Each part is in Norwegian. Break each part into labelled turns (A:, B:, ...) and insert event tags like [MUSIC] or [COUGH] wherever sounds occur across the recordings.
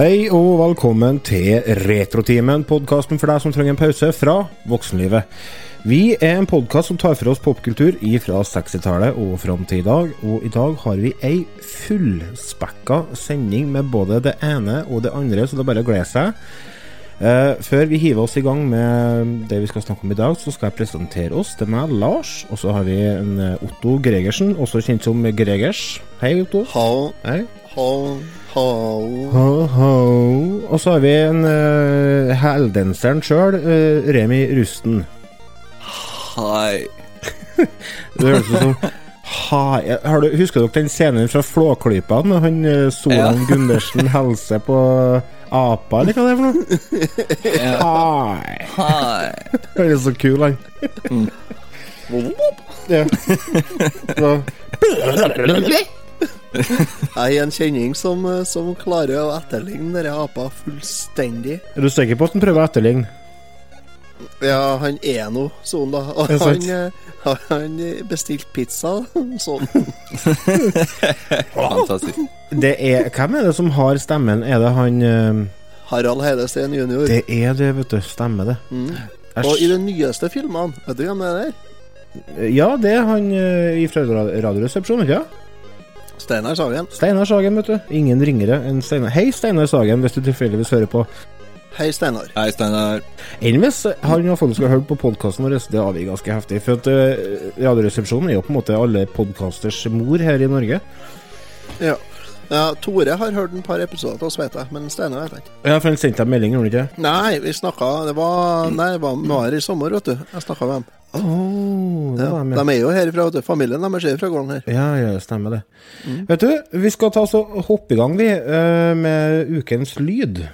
A: Hei og velkommen til Retrotimen, podkasten for deg som trenger en pause fra voksenlivet. Vi er en podkast som tar for oss popkultur fra 60-tallet og fram til i dag. Og i dag har vi ei fullspekka sending med både det ene og det andre, så det er bare å glede seg. Eh, før vi hiver oss i gang med det vi skal snakke om i dag, så skal jeg presentere oss. Det er meg, Lars. Og så har vi en eh, Otto Gregersen, også kjent som Gregers. Hei, Otto.
B: Hallo.
A: Hei.
B: Hallo. Hallo.
A: Ho, ho. Og så har vi en uh, heldenseren sjøl, uh, Remi Rusten.
B: Hei. [LAUGHS]
A: Det høres ut som Hai. Har du, husker dere den scenen fra Flåklypa når han Solan
B: Ja. [LAUGHS]
A: Gundersen hilser på apa, eller hva det er for noe? [LAUGHS] Hai.
B: Hei.
A: Han [LAUGHS] er så kul, han. Ja. Så,
B: Jeg er en kjenning som, eh, som klarer å etterligne dere apa fullstendig.
A: er du sikker på at han prøver å etterligne?
B: Ja, han er nå sånn, da. Og han, eh, han bestilte pizza [LAUGHS] sånn. [LAUGHS]
C: Fantastisk.
A: Det er, hvem er det som har stemmen? Er det han uh,
B: Harald Heidesteen jr.
A: Det er det, vet du. Stemmer det.
B: Mm. Og i de nyeste filmene, vet du hvem det er der?
A: Ja, det er han uh, fra Radioresepsjonen, ikke sant?
B: Steinar Sagen.
A: Steinar Sagen, vet du. Ingen ringere enn Steinar. Hei, Steinar Sagen, hvis du tilfeldigvis hører på.
B: Hei, Steinar.
C: Hei, Steinar.
A: Enn hvis han har faktisk har hørt på podkasten vår, det har ganske heftig. For at uh, Radioresepsjonen er jo på en måte alle podkasters mor her i Norge.
B: Ja. ja. Tore har hørt en par episoder av oss, vet jeg, men Steinar vet jeg ikke.
A: Ja, for han sendte deg melding, gjorde han ikke?
B: Nei, vi snakka Det var Nei, det var mai i sommer, vet du. Jeg snakka med dem.
A: Oh, det
B: Ja, de er jo herfra, vet du. Familien deres er fra gården her.
A: Ja, ja, stemmer det. Vet du, vi skal ta oss og hoppe i gang, vi, eh, med ukens lyd.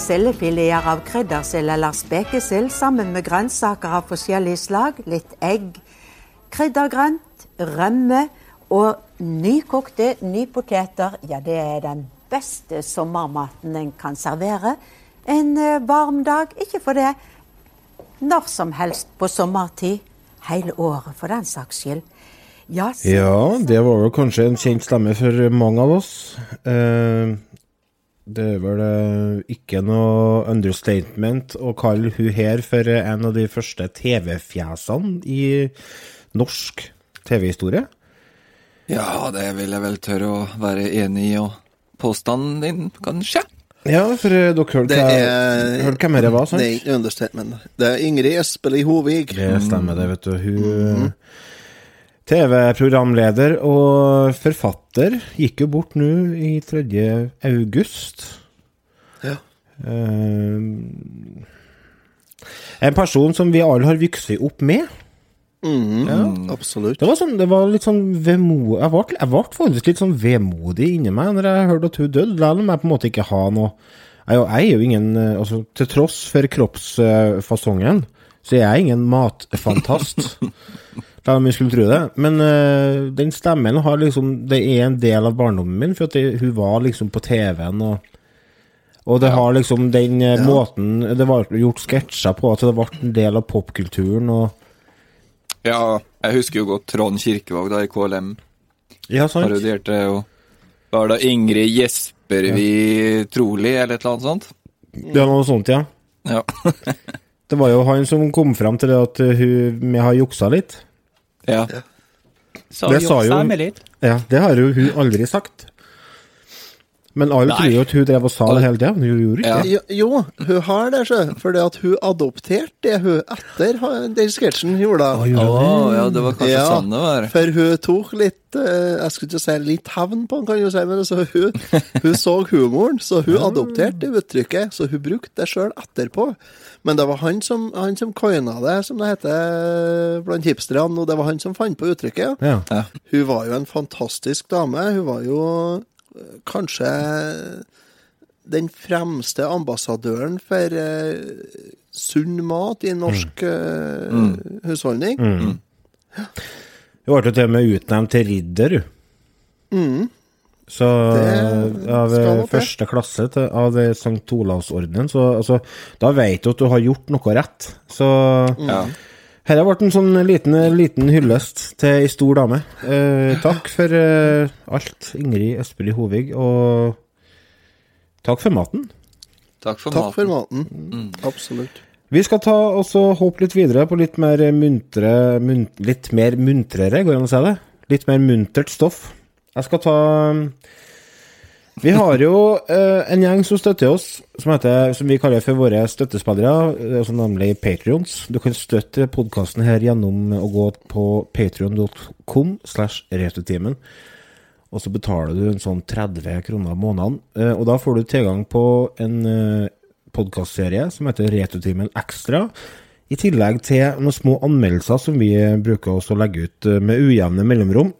D: Sildefileter av kryddersild eller spekesild sammen med grønnsaker av forskjellig slag, litt egg, kryddergrønt, rømme og nykokte nypoteter. Ja, det er den beste sommermaten en kan servere en eh, varm dag. Ikke for det når som helst på sommertid. Hele året, for den saks skyld. Ja,
A: Ja, det var vel kanskje en kjent stemme for mange av oss. Eh, det er vel eh, ikke noe understatement å kalle hun her for en av de første TV-fjesene i norsk TV-historie.
C: Ja, det vil jeg vel tørre å være enig i, og påstanden din, kanskje?
A: Ja, for eh, dere hørte
B: Det er
A: hørte hvem det var, sant?
B: Det er ikke understatement. Det er Ingrid Espelid Hovig.
A: Det stemmer det, vet du. Hun TV-programleder og forfatter gikk jo bort nå i 3. august.
B: Ja.
A: Uh, en person som vi alle har vokst opp med.
B: Ja, Absolutt.
A: Det var, sånn, det var litt sånn vemodig Jeg ble, jeg ble faktisk litt sånn vemodig inni meg når jeg hørte at hun døde. Selv om jeg på en måte ikke har noe Jeg, jeg er jo ingen eh, altså, Til tross for kroppsfasongen, så jeg er ingen matfantast. [LAUGHS] La om vi skulle tro det. Men uh, den stemmen har liksom Det er en del av barndommen min, for det, hun var liksom på TV-en og og det har liksom den ja. måten Det var gjort sketsjer på at det ble en del av popkulturen og
C: Ja, jeg husker jo godt Trond Kirkevåg da i KLM.
A: Ja, sant?
C: Parodierte jo Var det Ingrid Jespervi Trolig, eller et eller annet sånt?
A: Ja, noe sånt, ja.
C: Ja. [LAUGHS]
A: Det var jo han som kom fram til det at hun, vi har juksa litt.
C: Ja.
E: Så
A: Det sa jo-. Ja, det har jo hun aldri sagt. Men alle tror jo at hun drev og sa det hele tida, men hun gjorde ikke det.
B: Jo, jo, hun har det, sjø. Fordi at hun adopterte det hun etter den sketsjen hun gjorde.
A: Å, hun det?
C: ja, det var kanskje
B: Ja.
C: sånn det var.
B: For hun tok litt eh, Jeg skulle ikke si litt hevn på han, kan du si, men så hun, hun [LAUGHS] så humoren, så hun adopterte det uttrykket. Så hun brukte det sjøl etterpå. Men det var han som, han som coina det, som det heter blant hipsterne, og det var han som fant på uttrykket. ja.
A: Ja.
B: Hun var jo en fantastisk dame. Hun var jo eh, kanskje den fremste ambassadøren for eh, sunn mat i norsk eh, husholdning.
A: Mm. Hun ble jo til og med utnevnt til ridder, du. Så
B: Det
A: av første klasse til, av St. Olavsordenen, så altså, da vet du at du har gjort noe rett. Så
C: Ja.
A: her har vært en sånn liten, liten hyllest til ei stor dame. Eh, takk for eh, alt, Ingrid Espelid Hovig, og takk for maten.
C: Takk for
B: Takk for
C: maten.
B: Mm. Absolutt.
A: Vi skal ta og så hoppe litt videre på litt mer muntre mun, Litt mer muntrere, går det an å si det? Litt mer muntert stoff. Jeg skal ta Vi har jo eh, en gjeng som støtter oss, som, heter, som vi kaller for våre støttespillere, eh, nemlig Patrions. Du kan støtte podkasten her gjennom å gå på patrion.com slash retrotimen. Og så betaler du en sånn 30 kroner måneden. eh, Og da får du tilgang på en eh, podkastserie som heter Retrotimen Ekstra. I tillegg til noen små anmeldelser som vi bruker å legge ut eh, med ujevne mellomrom.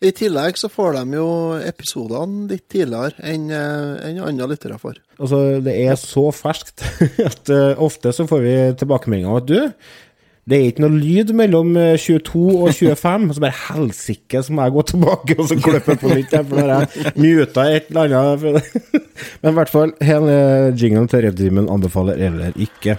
B: I tillegg så får de jo episodene litt tidligere enn en enn andre lyttere får.
A: Altså, det er så ferskt [LAUGHS] at eh, ofte så får vi tilbakemeldinger om at du, det er ikke noe lyd mellom eh, 22 og 25. Og så bare helsike, så må jeg gå tilbake og så klippe på nytt. For da har jeg muta et eller annet. [LAUGHS] Men i hvert fall, hele jinglen til Revtimen anbefaler eller ikke.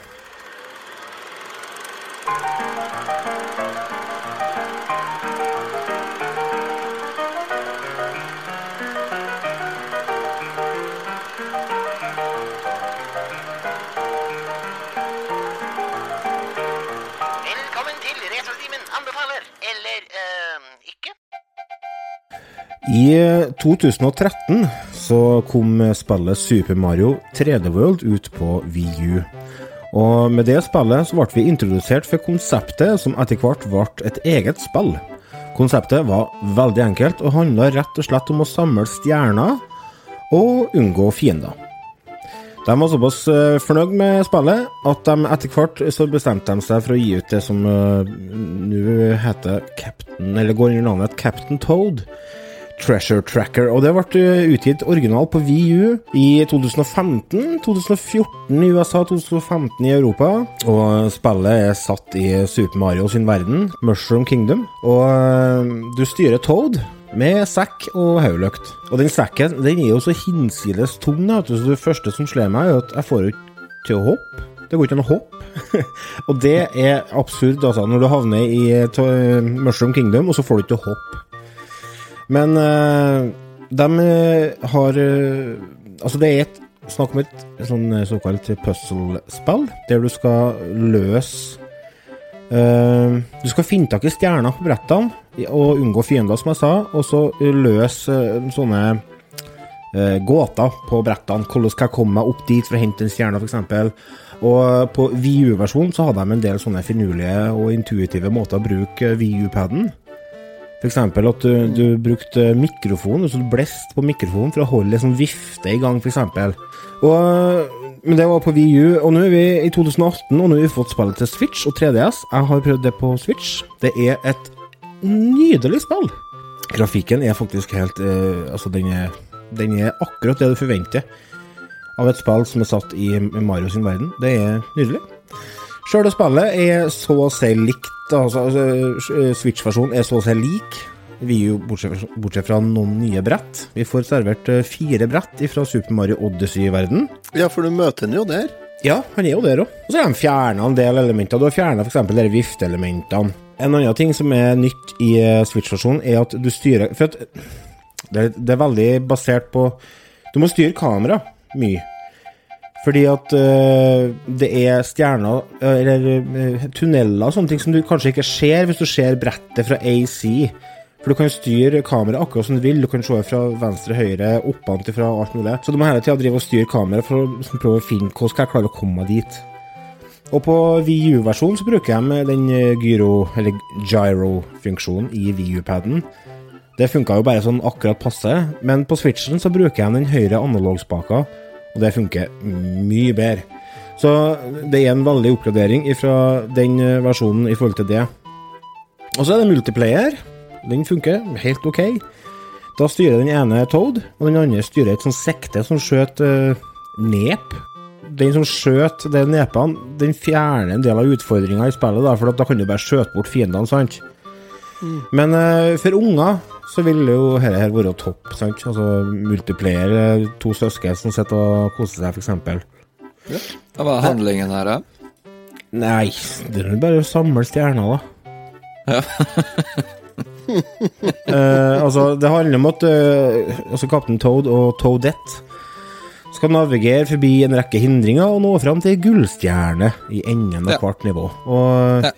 A: I 2013 så kom spillet Super Mario 3D World ut på Wii U. Og med det spillet så ble vi introdusert for konseptet som etter hvert ble et eget spill. Konseptet var veldig enkelt og handla rett og slett om å samle stjerner og unngå fiender. De var såpass eh, fornøyd med spillet at de etter hvert så bestemte de seg for å gi ut det som uh, nå heter Captain, eller går under navnet Captain Toad. Treasure Tracker, og det ble eh, utgitt original på VU i 2015, 2014 i USA, 2015 i Europa. Og spillet er satt i Super Mario sin verden, Mushroom Kingdom. Og eh, du styrer Toad med sekk og hodelykt. Og den sekken den er jo så hinsides tung, da, det første som slår meg, er at jeg får ikke til å hoppe. Det går ikke an å hoppe. [LAUGHS] og det er absurd, altså, når du havner i eh, Mushroom Kingdom, og så får du ikke til å hoppe. Men eh, de eh, har eh, Altså, det er et snakk om et sånn såkalt puzzle-spill, der du skal løse Uh, Du skal finne tak i stjerner på brettene og unngå fiender, som jeg sa, og så løse uh, sånne gåter på brettene. Hvordan skal jeg komme meg opp dit for å hente en stjerne, f.eks. Og på VU-versjonen så hadde de en del sånne finurlige og intuitive måter å bruke VU-paden. F.eks. at du, du brukte mikrofon, så du blest på mikrofonen for å holde liksom vifte i gang, f.eks. Og Men det var på VU, og nå er vi i 2018, og nå har vi fått spillet til Switch og 3DS. Jeg har prøvd det på Switch. Det er et nydelig spill. Grafikken er faktisk helt uh, Altså, den er, den er akkurat det du forventer av et spill som er satt i Mario sin verden. Det er nydelig. Sjøle spillet er så å si likt. Altså, altså, Switch-versjonen er så å si lik. Vi er jo bortsett, bortsett fra noen nye brett. Vi får servert eh, fire brett fra Super Mario Odyssey-verden.
B: Ja, for du møter den jo der.
A: Ja, han er jo der òg. Og så har de fjerna en del elementer. Du har fjerna f.eks. de vifteelementene. En annen ting som er nytt i eh, Switch-versjonen, er at du styrer For at det, det er veldig basert på Du må styre kamera mye. Fordi at eh, det er stjerner, eh, eller eh, tunneler og sånne ting som du kanskje ikke ser hvis du ser brettet fra AC. For du kan styre kameraet akkurat som du vil. Du kan se fra venstre, høyre, oppant fra alt mulig. Så du må hele tida drive og styre kameraet for å liksom, prøve å finne hvordan skal jeg klare å komme meg dit. Og på VU-versjonen så bruker de den gyro, eller gyro-funksjonen i VU-paden. Det funka jo bare sånn akkurat passe, men på Switchen så bruker jeg den høyre analogspaka, og det funker mye bedre. Så det er en veldig oppgradering fra den eh, versjonen i forhold til det. Og så er det multiplayer. Den funker helt ok. Da styrer den ene Toad, og den andre styrer et sånt sekte som skjøt uh, nep. den som skjøt det nepene, den fjerner en del av utfordringa i spillet, da, for da kan du bare skjøte bort fiendene, sant? Men uh, for unger så ville jo dette her vært topp, sant? Altså multiplayer, eh, to søsken som sitter og koser seg, for eksempel.
C: Hva er handlingen her, da?
A: Nei, det er bare å samle stjerner, da. [LAUGHS] Eh, altså, det handler om at eh, altså Kaptein Toad og Toadette skal navigere forbi en rekke hindringer og nå fram til gullstjerne i enden av
C: Ja.
A: hvert nivå. Og
C: Ja.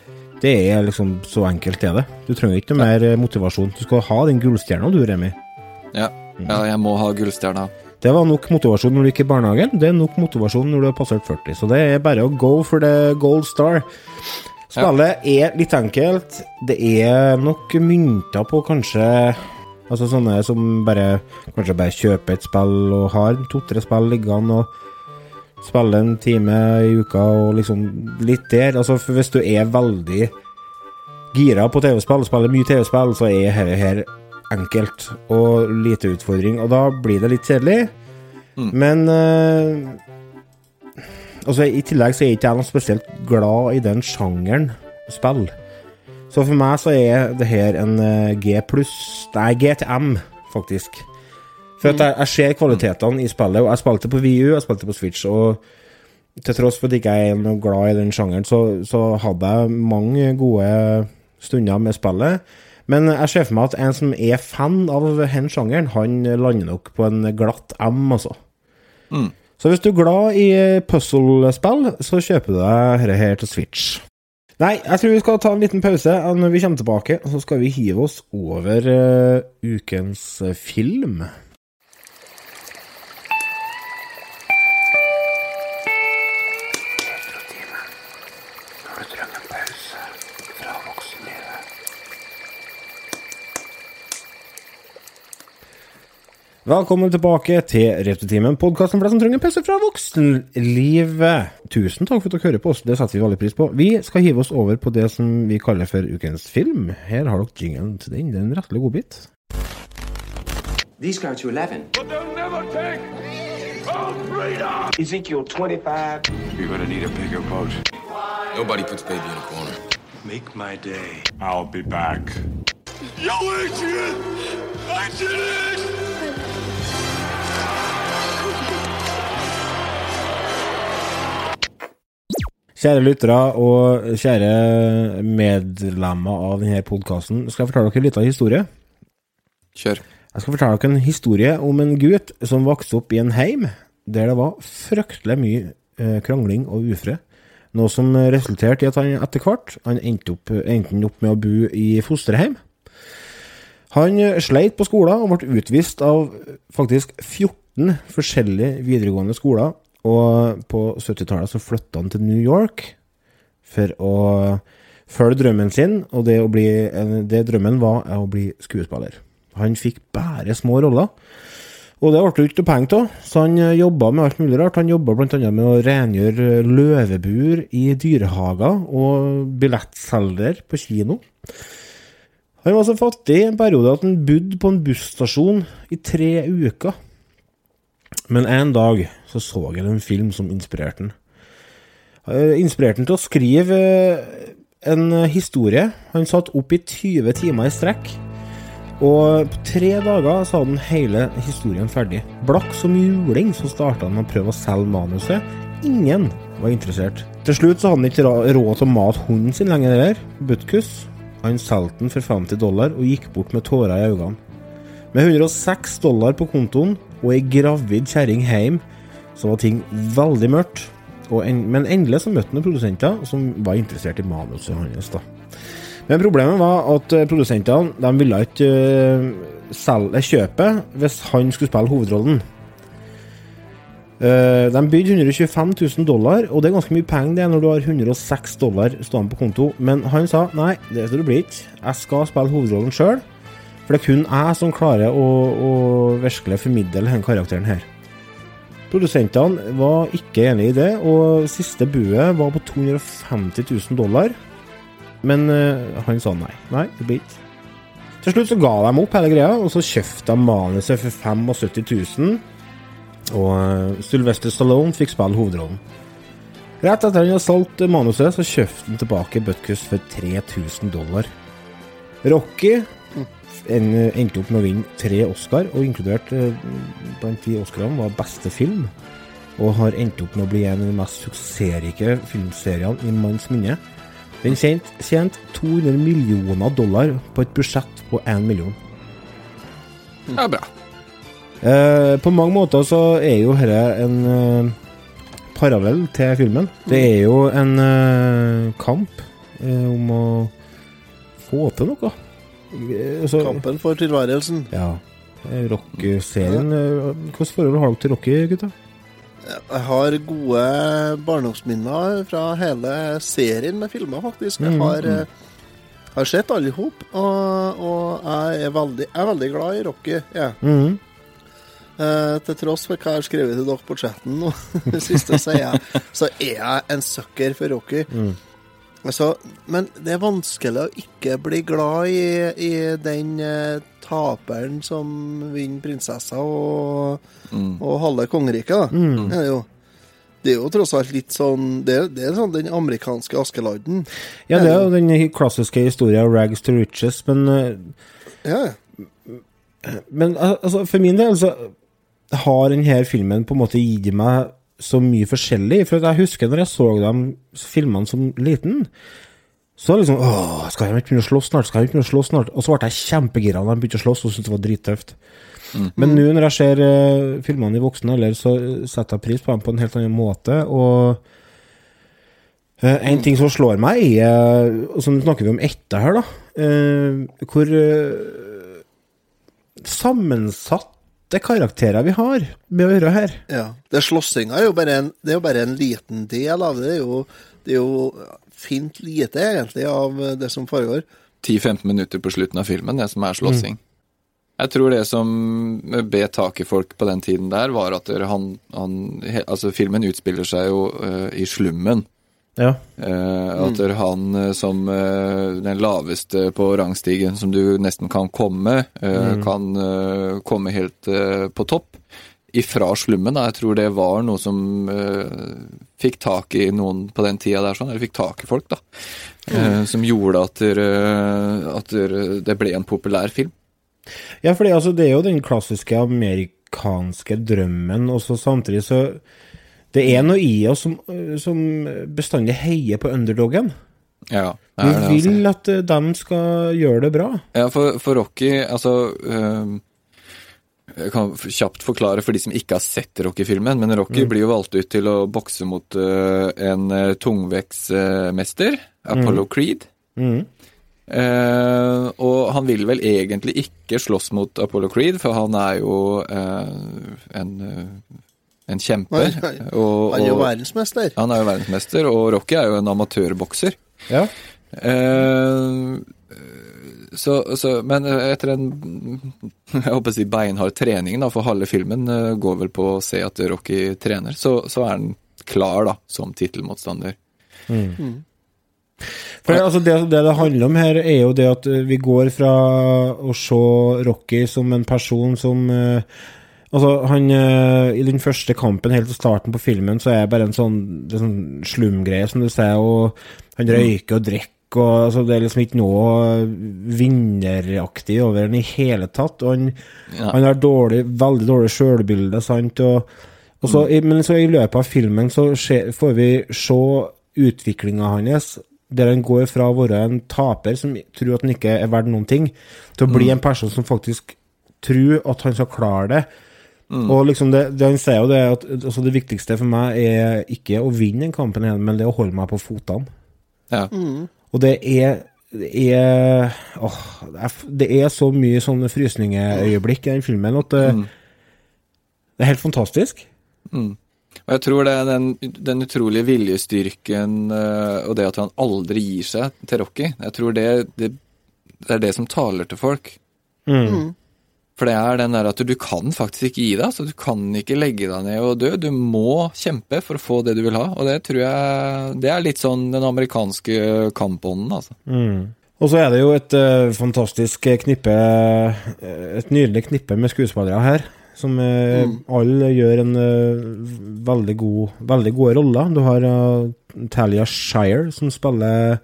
A: Det er liksom så enkelt er det. Du trenger ikke noe mer eh, motivasjon. Du skal ha den gullstjerna du, Remi.
C: Ja. ja, jeg må ha gullstjerna.
A: Det var nok motivasjon når du gikk i barnehagen. Det er nok motivasjon når du har passert 40. Så det er bare å go for the gold star. Spillet er litt enkelt. Det er nok mynter på kanskje Altså sånne som bare kanskje bare kjøper et spill og har to-tre spill liggende og spiller en time i uka og liksom litt der. Altså for hvis du er veldig gira på TV-spill, spiller mye TV-spill, så er dette her enkelt og lite utfordring. Og da blir det litt kjedelig. Men uh, altså, i tillegg så er ikke jeg noe spesielt glad i den sjangeren spill. Så for meg så er det her en eh, G pluss Nei, GTM, faktisk. For jeg, jeg ser kvalitetene i spillet, og jeg spilte på VU, jeg spilte på Switch, og til tross for at jeg ikke er noe glad i den sjangeren, så, så hadde jeg mange gode stunder med spillet. Men jeg ser for meg at en som er fan av den sjangeren, han lander nok på en glatt M, altså. Så hvis du er glad i puzzle-spill, så kjøper du deg dette her til Switch. Nei, jeg tror vi skal ta en liten pause. Når vi kommer tilbake, så skal vi hive oss over uh, ukens film. Velkommen tilbake til Retrotimen, podkasten for deg som trenger en pause fra voksenlivet. Tusen takk for at dere hører på oss, det setter vi veldig pris på. Vi skal hive oss over på det som vi kaller for ukens film. Her har dere jingelen til den. Det er en rettelig godbit.
F: These go to 11.
G: But they'll never take our freedom!
F: Ezekiel 25.
G: You're gonna need a bigger boat.
H: Nobody puts baby in a corner.
G: Make my day. I'll be back. Yo, Adrian! I did it!
A: Kjære lyttere og kjære medlemmer av denne podkasten, skal jeg fortelle dere en liten historie.
C: Kjør.
A: Jeg skal fortelle dere en historie om en gutt som vokste opp i en heim der det var fryktelig mye eh, krangling og ufred. Noe som resulterte i at han etter hvert han endte opp, endte opp med å bo i fosterhjem. Han sleit på skolen og ble utvist av faktisk 14 forskjellige videregående skoler. Og på 70-tallet så flytta han til New York for å følge drømmen sin, og det, bli, det drømmen var å bli skuespiller. Han fikk bare små roller. Og det ble det ikke penger av, så han jobba med alt mulig rart. Han jobba bl.a. med å rengjøre løvebur i dyrehager og billettselger på kino. Han var så fattig en periode at han bodde på en busstasjon i tre uker. Men en dag så så jeg en film som inspirerte han. Eh, Inspirerte den til å skrive eh, en historie. Han satt opp i 20 timer i strekk. Og på tre dager så hadde han hele historien ferdig. Blakk som juling så starta han med å prøve å selge manuset. Ingen var interessert. Til slutt så hadde han ikke råd til å mate hunden sin lenger heller. Butkus. Han solgte den for 50 dollar og gikk bort med tårer i øynene. Med 106 dollar på kontoen og ei gravid kjerring hjem, så var ting veldig mørkt. En, men endelig så møtte han produsenter som var interessert i manuset hans. da. Men problemet var at eh, produsentene de ville ikke eh, selge kjøpe hvis han skulle spille hovedrollen. Eh, de bydde 125 000 dollar, og det er ganske mye penger det når du har 106 dollar stående på konto. Men han sa nei, det skal du bli ikke. Jeg skal spille hovedrollen sjøl. For det er kun jeg som klarer å, å virkelig formidle denne karakteren her. Produsentene var ikke enig i det, og siste buet var på 250 000 dollar. Men uh, han sa nei. Nei, det blir ikke. Til slutt så ga de opp hele greia, og så kjøpte de manuset for 75 000. Og eh, Sylvester Stallone fikk spille hovedrollen. Rett etter han hadde solgt manuset, så kjøpte han tilbake Butkus for 3000 dollar. Rocky en, endte opp med å vinne tre Oscar, og inkludert eh, blant de Oscarene var beste film. Og har endt opp med å bli en av de mest suksessrike filmseriene i manns minne. Den tjente tjente 200 millioner dollar på et budsjett på 1 million.
C: Det Ja, bra.
A: Eh, på mange måter så er jo dette en eh, parallell til filmen. Det er jo en eh, kamp eh, om å få til noe. Altså,
B: Kampen for tilværelsen.
A: Ja. eh, Rock-serien eh, Hvilket forhold har dere til Rocky, gutta?
B: Jeg har gode barndomsminner fra hele serien med filmer, faktisk. Jeg
A: Mm,
B: har, eh, har sett alle i hop, og, og jeg, er veldig, jeg er veldig glad i Rocky. Ja.
A: Mm
B: -hmm. Uh, til tross for hva jeg har skrevet til dere på chatten nå, [LAUGHS] det siste, så er jeg, så er jeg en sucker for Rocky.
A: Mm.
B: Altså, men det er vanskelig å ikke bli glad i, i den eh, taperen som vinner prinsessa og, og halve kongeriket, da.
A: Mm.
B: Det, er jo, det er jo tross alt litt sånn Det, er- det er sånn den amerikanske Askeladden.
A: Ja, det er jo den klassiske historien 'rags to riches', men eh,
B: Ja,
A: Men altså, for min del så har denne filmen på en måte gitt meg så mye forskjellig. For jeg husker når jeg så de filmene som liten, så liksom Åh, skal de ikke begynne å slåss snart? Skal de ikke begynne å slåss snart? Og så ble jeg kjempegira når de begynte å slåss og syntes det var drittøft. Men nå når jeg ser uh, filmene i voksen alder, så setter jeg pris på dem på en helt annen måte. Og uh, en ting som slår meg, er Og så snakker vi om etter her, da. eh, hvor eh, sammensatte karakterer vi har med å gjøre her.
B: ja. Det Slåssinga er er jo bare en liten del av det. Det er jo, det er jo fint lite, egentlig, av det som foregår.
C: 10-15 minutter på slutten av filmen, det som er slåssing. Jeg tror det som bet tak i folk på den tiden der, var at han, han Altså, filmen utspiller seg jo uh, i slummen.
A: Ja.
C: Uh, at han eh, som uh, den laveste på rangstigen som du nesten kan komme, eh, kan eh, komme helt på topp. Ifra slummen. Da. Jeg tror det var noe som fikk tak i noen på den tida der, sånn, eller fikk tak i folk, da. Eh, som gjorde at, der, at der, det ble en populær film.
A: Ja, for altså, det er jo den klassiske amerikanske drømmen, og så samtidig så Det er noe i oss som, som bestandig heier på underdogen.
C: Ja,
A: Vi vil at eh, de skal gjøre det bra.
C: Ja, for, for Rocky, altså øhm, Jeg kan kjapt forklare for de som ikke har sett Rocky-filmen, men Rocky blir jo valgt ut til å bokse mot øh, en uh, tungvektsmester, Apollo Creed.
A: Mm.
C: Uh, og han vil vel egentlig ikke slåss mot Apollo Creed, for han er jo uh, en, eh, en kjemper.
B: Nei, nei.
C: Og,
B: Han er jo verdensmester.
C: han er jo verdensmester, og Rocky er jo en amatørbokser.
A: Ja.
C: Eh, så, så, men etter en jeg håper å si beinhard trening da, for halve filmen, eh, går vel på å se at Rocky trener, så, så er han klar da, som tittelmotstander.
A: For altså, det, det det handler om her, er jo det at vi går fra å se Rocky som en person som eh, Altså, han eh, I den første kampen, helt til starten på filmen, så er det bare en sånn, det sånn slumgreie, som du sier, og han røyker og drikker, og altså, det er liksom ikke noe vinneraktig over han i hele tatt. Og han,
C: Ja.
A: han har dårlig, veldig dårlig sjølbilde, sant, og, og så, i- Men så i løpet av filmen så skje, får vi se utviklinga hans, der han går fra å være en taper som tror at han ikke er verdt noen ting, til å bli en person som faktisk tror at han skal klare det. Og liksom det, det han sier jo det, er at altså det viktigste for meg er ikke å vinne den kampen, igjen, men det er å holde meg på fotene.
C: Ja.
A: Og det er det er, åh, det er, så mye sånne frysningeøyeblikk i den filmen at det, det er helt fantastisk.
C: Og jeg tror det er den, den utrolige viljestyrken eh, og det at han aldri gir seg til Rocky, jeg tror det, det, det er det som taler til folk. For det er den der at du kan faktisk ikke gi deg. så Du kan ikke legge deg ned og dø. Du må kjempe for å få det du vil ha. Og det tror jeg Det er litt sånn den amerikanske kampånden, altså.
A: Og så er det jo et eh, fantastisk knippe eh, Et nydelig knippe med skuespillere her. som mm. alle gjør en eh, veldig god Veldig gode roller. Du har eh, Talia Shire, som spiller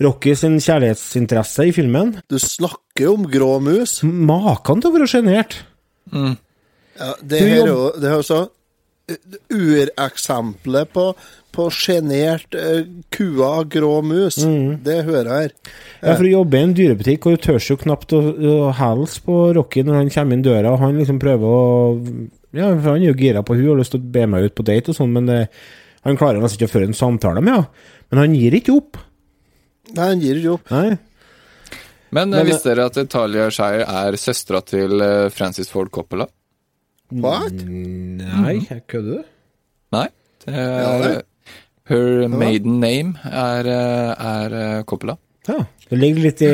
A: Rocky sin kjærlighetsinteresse i filmen.
B: Du snakker om grå mus.
A: Maken til å være sjenert.
B: Ja, det her er jo det er jo så Ureksemplet ureksempelet på, på sjenert uh, kua grå mus. Det hører jeg her.
A: Ja, for å jobbe i en dyrebutikk, og du tør jo knapt å, å hilse på Rocky når han kommer inn døra, og han liksom prøver å Ja, for han er jo gira på hun og har lyst til å be meg ut på date og sånn, men det, han klarer nesten ikke å føre en samtale med henne. Men han gir ikke opp.
B: Nei, han gir ikke opp.
A: Nei.
C: Men,
A: Men,
C: eh, visste dere at Talia Shire er søstera til eh, Francis Ford Coppola?
B: What?
A: Nei, jeg kødder du?
C: Nei. Det er,
B: Ja,
C: her maiden name er, eh, er eh, Coppola.
A: Ja. Det ligger litt i,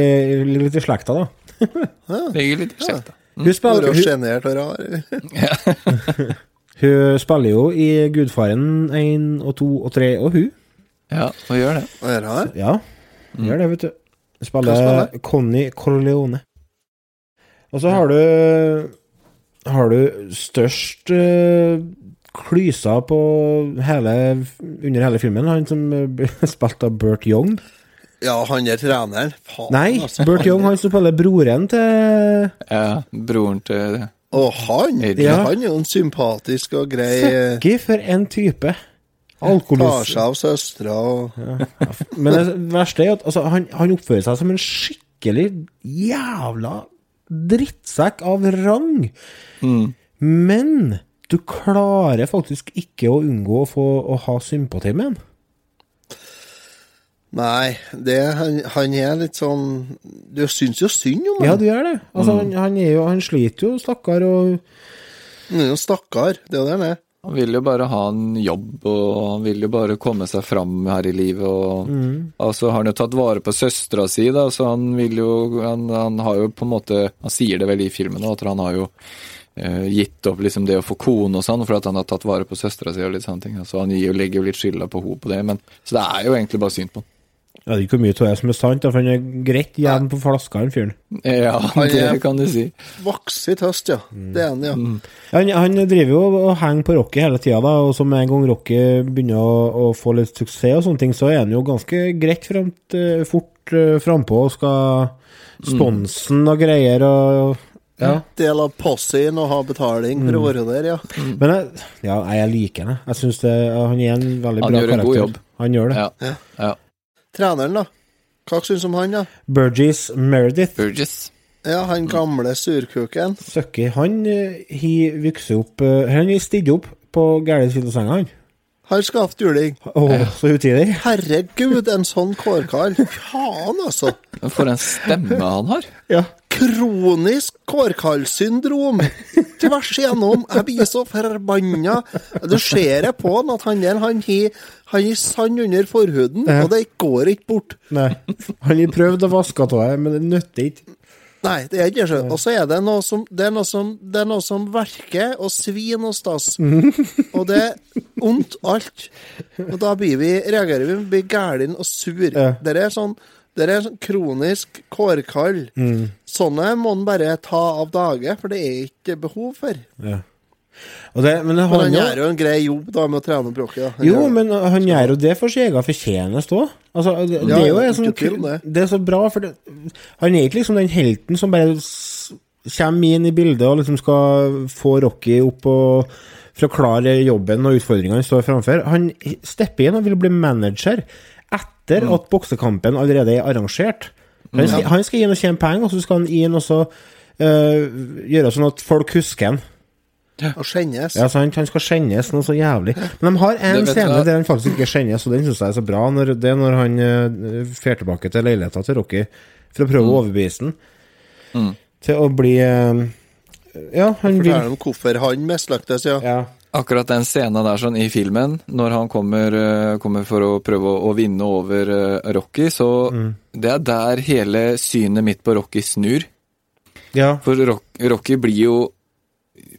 A: ligger litt i slekta, da. [LAUGHS]
C: Ligger litt i skjefta.
A: Hun spiller,
B: jo
A: hun,
B: sjenert og rar. [LAUGHS] [LAUGHS]
A: hun spiller jo i Gudfaren 1 og 2 og 3 og hun.
C: Ja, og gjør det.
B: Og er rar.
A: Ja, gjør det, vet du. Spiller
B: spiller?
A: Conny Corleone. Og så har du Har du størst uh, klysa på hele under hele filmen. Han som uh, ble [LAUGHS] spilt av Bert Young.
B: Ja, han er treneren. Faen,
A: Nei,
B: altså.
A: Bert Young, han som spiller broren til
C: Ja, broren til
B: Og han,
C: Ja.
B: han er jo en sympatisk og grei eh,
A: Fucky for en type.
B: Tar seg av søstera og
A: Men det verste er at altså, han, han oppfører seg som en skikkelig jævla drittsekk av rang. Men du klarer faktisk ikke å unngå å få å ha sympati med han.
B: Nei, det, han, han er litt sånn Du syns jo synd om
A: Ja, du gjør det. Altså, han, han, er jo, han sliter jo, stakkar, og
B: Han er jo stakkar. Det er jo det han er.
C: Han vil jo bare ha en jobb, og han vil jo bare komme seg fram her i livet. Og, altså, har han jo tatt vare på søstera si, da, så han vil jo han, han har jo på en måte Han sier det vel i filmen òg, at han har jo eh, gitt opp liksom det å få kone og sånn, for at han har tatt vare på søstera si og litt sånne ting. Så han gir, legger jo litt skylda på henne på det. Men, så det er jo egentlig bare synd på han.
A: Jeg vet ikke hvor mye av det som er sant, for han er greit jevn på flaska, han fyren.
C: Ja, [LAUGHS]
B: Han
C: det
B: er-
C: kan du si.
B: Vokser i tøst, ja. Det er han, ja.
A: Han, han driver jo og henger på Rocky hele tida, og så med en gang Rocky begynner å, å få litt suksess og sånne ting, så er han jo ganske greit fremt, eh, fort uh, frampå og skal Sponsen og greier og Ja.
B: Del av possien og ha betaling for å være der, ja.
A: Men jeg, ja, jeg liker ham. jeg. syns han er en veldig
C: Han
A: bra
C: gjør en
A: karakter.
C: god jobb.
A: Han gjør det.
C: Ja. ja.
B: Treneren, da. Hva syns du om han, da?
A: Burgess Meredith,
C: Burgess.
B: Ja, han gamle surkuken.
A: Søkki, han har vokst opp uh, Han har stilt opp på gæren side av senga, han.
B: Han skal ha juling.
A: Oh, så utidig.
B: Herregud, en sånn kårkall. Faen, altså.
C: For en stemme han har.
A: Ja.
B: Kronisk kårkallsyndrom tvers igjennom. Jeg blir så forbanna. Du ser det på han at han der, han har sand under forhuden, og det går ikke bort.
A: Nei. Han har prøvd å vaske av det, men det nytter ikke.
B: Nei, det er ikke det. Og så er det noe som Det er noe som, det er noe som verker og svir og stas. Og det er ondt alt. Og da blir vi, reagerer vi, blir gærne og sur.
A: Ja.
B: Det er sånn det er sånn kronisk kårkall. Sånne må en bare ta av dage, for det er ikke behov for.
A: Ja. Og det, men
B: Men
A: han,
B: han gjør jo en grei jobb da med å trene opp Rocky.
A: Jo,
B: gjør
A: men han gjør jo det for sin egen fortjeneste òg. Altså, det, det
B: Ja,
A: er jo
B: ja,
A: sånn,
B: det.
A: det er så bra, for det, han er ikke liksom den helten som bare kommer inn i bildet og liksom skal få Rocky opp og for å klare jobben og utfordringene han står framfor. Han stepper inn og vil bli manager etter
B: Mm.
A: at boksekampen allerede er arrangert. Han skal, han skal inn og tjene penger, og så skal han inn og så uh, gjøre sånn at folk husker han.
B: Og skjennes.
A: Ja, sant? Han skal skjennes noe så jævlig. Men de har en scene der han faktisk ikke skjennes, og den syns jeg er så bra. Når, det er når han uh, fer tilbake til leiligheta til Rocky for å prøve
C: Mm.
A: å overbevise den til å bli uh, Ja, han blir
B: Fortell om hvorfor han mislyktes, ja.
A: ja.
C: Akkurat den scenen der sånn i filmen, når han kommer, eh, kommer for å prøve å, å vinne over eh, Rocky, så det er der hele synet mitt på Rocky snur.
A: ja.
C: For Rock, Rocky blir jo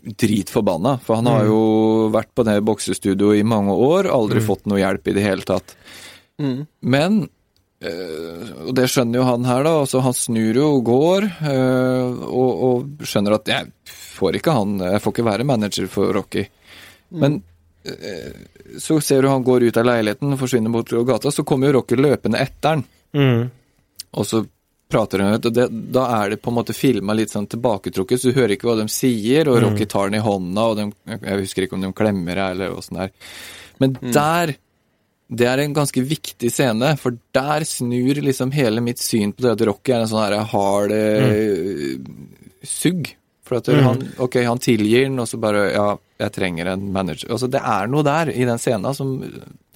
C: dritforbanna, for han har jo vært på det boksestudioet i mange år, aldri fått noe hjelp i det hele tatt. Men eh, og det skjønner jo han her, da. altså Han snur jo og går, eh, og, og skjønner at jeg, får ikke han Jeg får ikke være manager for Rocky. Men eh, så ser du han går ut av leiligheten og forsvinner bort til gata, så kommer jo Rocky løpende etter han.
A: Mm.
C: Og så prater hun, og det, da er det på en måte filma litt sånn tilbaketrukket, så du hører ikke hva de sier, og Rocky tar den i hånda, og de, jeg husker ikke om de klemmer eller åssen det er. Men der Det er en ganske viktig scene, for der snur liksom hele mitt syn på det at Rocky er en sånn her hard mm. sugg. For at han, ok, han tilgir den, og så bare Ja, jeg trenger en manager. Altså, det er noe der i den scenen som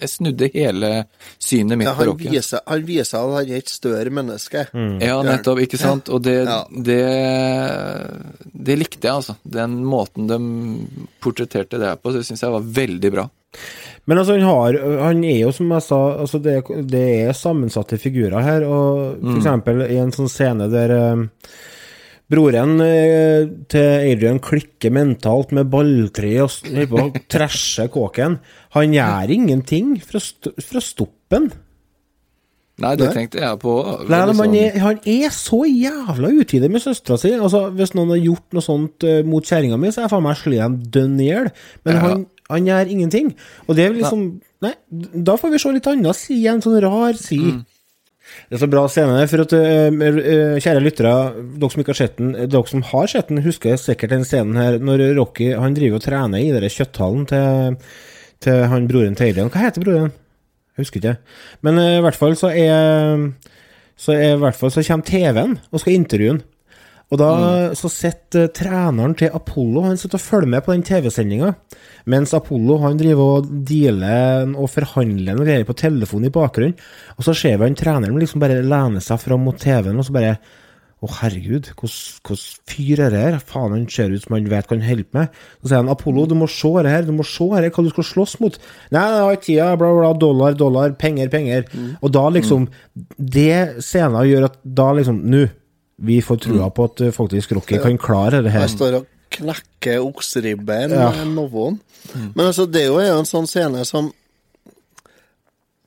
C: Jeg snudde hele synet mitt
B: Ja,
C: på Rocky.
B: viser, han viser at han er et større menneske.
C: Ja, nettopp, ikke sant? Og det,
B: Ja.
C: det, det likte jeg, altså. Den måten de portretterte det på, det syns jeg var veldig bra.
A: Men altså, han har Han er jo, som jeg sa, altså det, det er sammensatte figurer her, og for eksempel i en sånn scene der eh, Broren eh, til Adrian klikker mentalt med balltre og s- holder på å trashe kåken. Han gjør ingenting for å, st for å stoppe den.
C: Nei, det tenkte jeg på.
A: Nei,
C: sånn-
A: er, han er så jævla utidig med søstera si. Altså, hvis noen har gjort noe sånt eh, mot kjerringa mi, så er jeg faen meg slått dem dønn i hjel. Men
C: Ja.
A: han, han gjør ingenting. Og det er liksom Nei, da får vi se litt annet side, en sånn rar side.
C: Mm.
A: Det er så bra scene for at eh, eh, kjære lyttere, dere som ikke har sett den, eh, dere som har sett den, husker sikkert den scenen her når Rocky han driver og trener i kjøtthallen til, til han broren til Adrian. Hva heter broren? Jeg husker ikke. Men i hvert fall så er Så er i hvert fall så kommer TV-en og skal intervjue han. Og da så sitter uh, treneren til Apollo Han sitter og følger med på den TV-sendinga. Mens Apollo han driver og dealer og forhandler noe greier på telefonen i bakgrunnen. Og så ser vi han treneren liksom bare lene seg fram mot TV-en og så bare Å, herregud, hvordan fyr er det her? Faen, han ser ut som han vet hva han holder på med. Så sier han Apollo, du må se det her, du må se her, hva du skal slåss mot. Nei, jeg har ikke tida, bla, bla, dollar, dollar, penger, penger. Og da liksom Det scenen gjør at da liksom Nå, vi får trua på at eh, faktisk Rocky kan klare det her.
B: Jeg står og knekker okseribben
A: Ja.
B: med Novoen. Men altså, det er jo en sånn scene som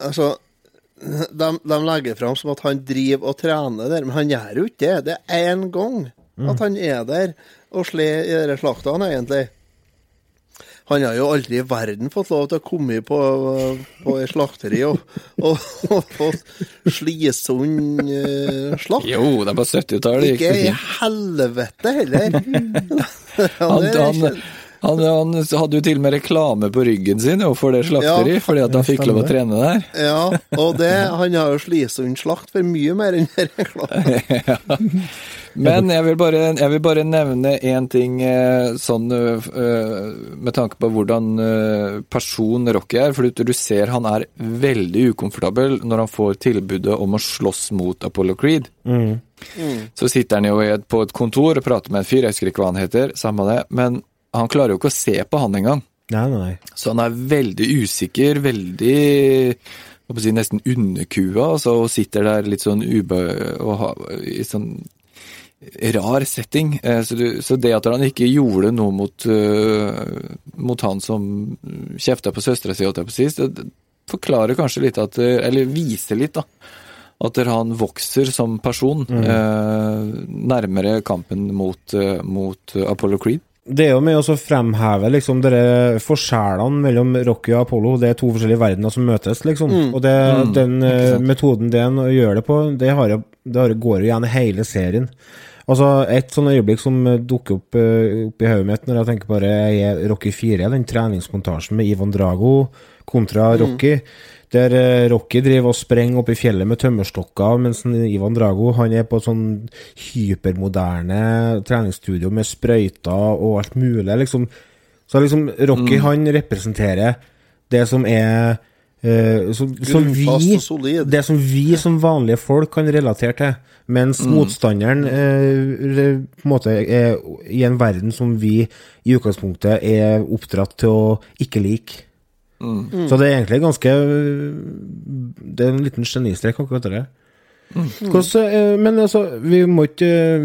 B: Altså de, de legger fram som at han driver og trener der, men han gjør jo ikke det. Det er én gang at han er der og slår i de slaktene, egentlig. Han har jo aldri i verden fått lov til å komme på, på et slakteri og, og, og fått Slisund uh, slakt.
C: Jo, det er på 70-tallet
B: Ikke i helvete heller. [LAUGHS]
C: Han, han, han, han hadde jo til og med reklame på ryggen sin jo, for det slakteri,
B: Ja,
C: fordi at han fikk lov å trene der.
B: Ja, og det, han har jo Slisund slakt for mye mer enn reklame. [LAUGHS]
C: Men jeg vil bare, jeg vil bare nevne én ting eh, sånn eh, med tanke på hvordan eh, person Rocky er. For du, ser han er veldig ukomfortabel når han får tilbudet om å slåss mot Apollo Creed. Så sitter han jo på et kontor og prater med en fyr, jeg husker ikke hva han heter, samme det, men han klarer jo ikke å se på han engang.
A: Nei, nei.
C: Så han er veldig usikker, veldig jeg si, nesten underkua, altså, og sitter der litt sånn ube... Og i sånn rar setting. Eh, Så, du, så det at han ikke gjorde noe mot, øh, mot han som kjefta på søstera si, holdt jeg på å si, det forklarer kanskje litt at øh, Eller viser litt, da. At han vokser som person eh, nærmere kampen mot, mot Apollo Creed.
A: Det er jo med å fremheve liksom dere forskjellene mellom Rocky og Apollo. Det er to forskjellige verdener som møtes, liksom. Og det, den eh, metoden den gjør det på, det, har, det har, går jo igjen hele serien. Altså, Et sånn øyeblikk som dukker opp, eh, opp i hodet mitt når jeg tenker på det, er Rocky 4. Den treningsmontasjen med Ivan Drago kontra Rocky. Der eh, Rocky driver og sprenger opp i fjellet med tømmerstokker, mens Ivan Drago han er på et sånn hypermoderne treningsstudio med sprøyter og alt mulig. liksom. Så liksom Rocky han representerer det som er Uh, som, som vi. Det som vi som vanlige folk kan relatere til. Mens motstanderen uh, på en måte er i en verden som vi i utgangspunktet er oppdratt til å ikke like. Så det er egentlig ganske Det er en liten genistrek, akkurat det. Hvordan, eh, men altså, vi må ikke eh,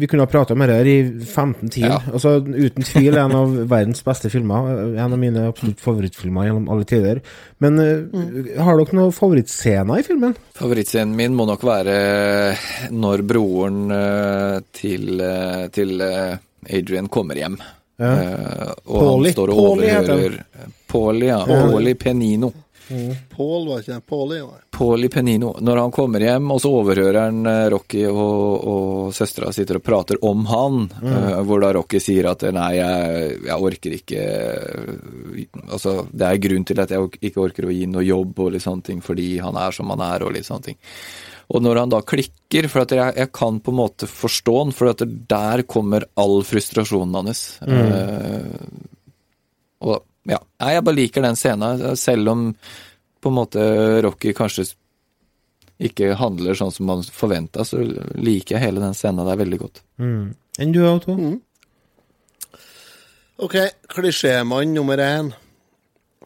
A: Vi kunne ha prata om dette her i 15 timer.
C: Ja.
A: Altså, uten tvil en av [LAUGHS] verdens beste filmer. eh, En av mine absolutt favorittfilmer gjennom alle tider. Men mm. har dere noen favorittscener i filmen?
C: Favorittscenen min må nok være når broren til, til Adrian kommer hjem.
A: Ja.
C: Og
A: Paulie.
C: han står og overhører Paulie, ja. Paulie Penino.
B: Pål var ikke Paulie, nei. ja.
C: Paulie Penino. Når han kommer hjem, og så overhører han eh, Rocky og, og søstera sitter og prater om han, eh, hvor da Rocky sier at nei, jeg, jeg orker ikke eh, Altså, det er grunn til at jeg ikke orker å gi noe jobb og litt sånne ting, fordi han er som han er og litt sånne ting. Og når han da klikker, for at jeg, jeg kan på en måte forstå han, for at der kommer all frustrasjonen hans. Eh, og ja, jeg bare liker den scenen, selv om på en måte Rocky kanskje ikke handler sånn som man forventa, så liker jeg hele den scenen der veldig godt.
A: Enn du, Otto?
B: OK, klisjémann nummer én.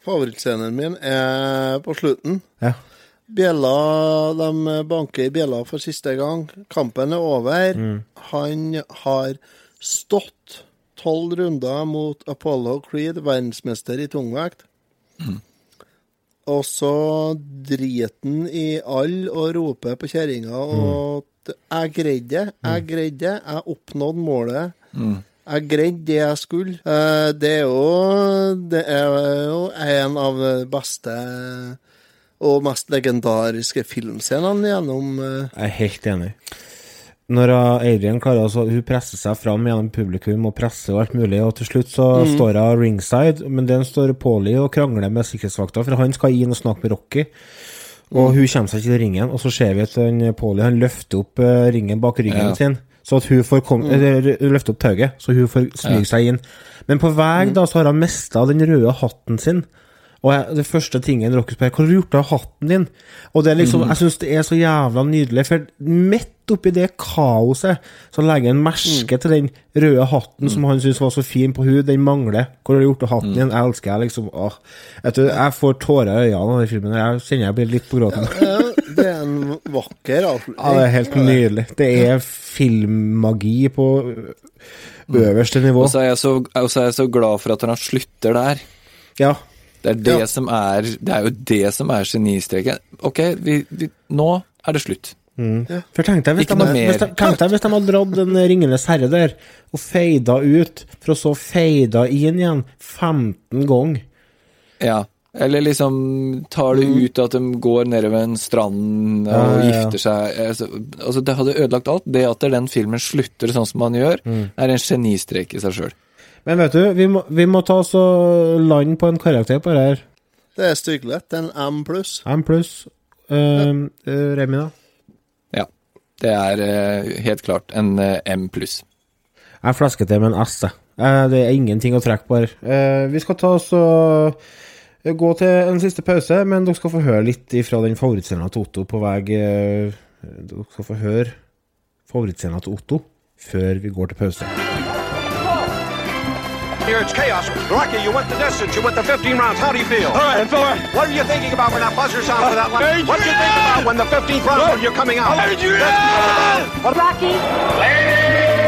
B: Favorittscenen min er på slutten.
A: Ja.
B: Bjella, de banker i bjella for siste gang. Kampen er over. Han har stått tolv runder mot Apollo Creed, verdensmester i tungvekt. Og så driter han i alle og roper på kjerringa og at 'Jeg greide det. Jeg greide det. Jeg oppnådde målet'. Jeg greide det jeg skulle. Eh, Det er jo Det er jo en av de beste og mest legendariske filmscenene gjennom eh,
A: Jeg er helt enig. Når Adrian klarer altså, Hun presser seg fram gjennom publikum og presser og alt mulig, og til slutt så står hun ringside, men den står Paulie og krangler med sikkerhetsvakta, for han skal inn og snakke med Rocky. Og hun kommer seg ikke til ringen, og så ser vi at Paulie han løfter opp eh, ringen bak ryggen
C: Ja.
A: sin, så at hun får kom, eller, løfte opp tauet, så hun får smyge seg inn. Men på vei da så har hun mista den røde hatten sin. Og jeg, det første tingen Rocky spør, hva har du gjort av hatten din? Og det er liksom, jeg syns det er så jævla nydelig, for midt oppi det kaoset, så legger han merke til den røde hatten som han syntes var så fin på hun, den mangler. Hvor har du gjort av hatten din? Jeg elsker jeg, liksom. Åh. Vet du, jeg får tårer i øynene av den filmen. Jeg kjenner jeg blir litt på gråten.
B: ja, Det er en vakker [LAUGHS]
A: Ja, det er helt nydelig. Det er filmmagi på øverste nivå.
C: Og så er jeg så er jeg så glad for at han slutter der.
A: Ja.
C: Det er det
B: Ja.
C: som er Det er jo det som er genistreken. Ok, vi, vi, nå er det slutt.
A: For tenk deg hvis,
C: Ikke
A: de,
C: noe mer.
A: hvis, de, tenk deg hvis de hadde dratt den Ringenes herre der, og feida ut, for å så feida inn igjen 15 ganger.
C: Ja. Eller liksom tar det ut at de går nedover en strand og
A: Ja, ja, ja.
C: gifter seg. Altså, altså, det hadde ødelagt alt. Det at den filmen slutter sånn som man gjør, er en genistrek i seg sjøl.
A: Men vet du, vi må, vi må ta oss og lande på en karakter på det her.
B: Det er styggelig. En M pluss.
A: M pluss. Uh, Remi, da?
C: Ja. Det er uh, helt klart en uh, M pluss.
A: Jeg flasker til med en S, jeg. Eh, det er ingenting å trekke på her. Eh, vi skal ta oss og gå til en siste pause, men dere skal få høre litt fra den favorittscenen til Otto på vei Dere skal få høre favorittscenen til Otto før vi går til pause.
I: Here it's chaos. Rocky, you went the distance. You went the 15 rounds. How do you feel? All right, I'm fine. What are you thinking about when that buzzer sounds for that line? What do you think about when the 15th round when you're coming out? Adrian!
J: Rocky. Rocky.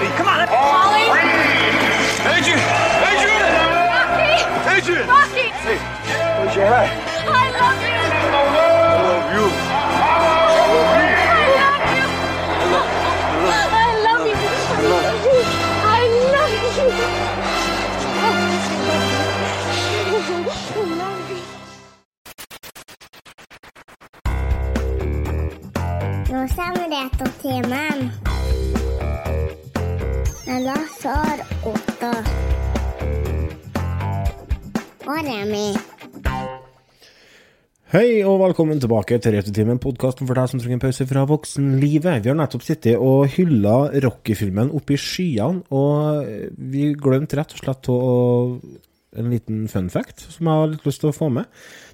K: Buddy. Come on. Let's...
J: Ollie.
I: Adrian! Adrian!
J: Rocky.
I: Adrian!
J: Rocky.
I: Where's your hat?
J: I love you.
I: I love you.
J: I love you. I love you. I love you. I love you.
L: Nå samler til meg. Lassar Otto. Og Remi.
A: Hei og velkommen tilbake til Returtimen, podkasten for deg som trenger en pause fra voksenlivet. Vi har nettopp sittet og hylla Rocky-filmen oppe i skyene, og vi glemte rett og slett å en liten fun fact som jeg har litt lyst til å få med.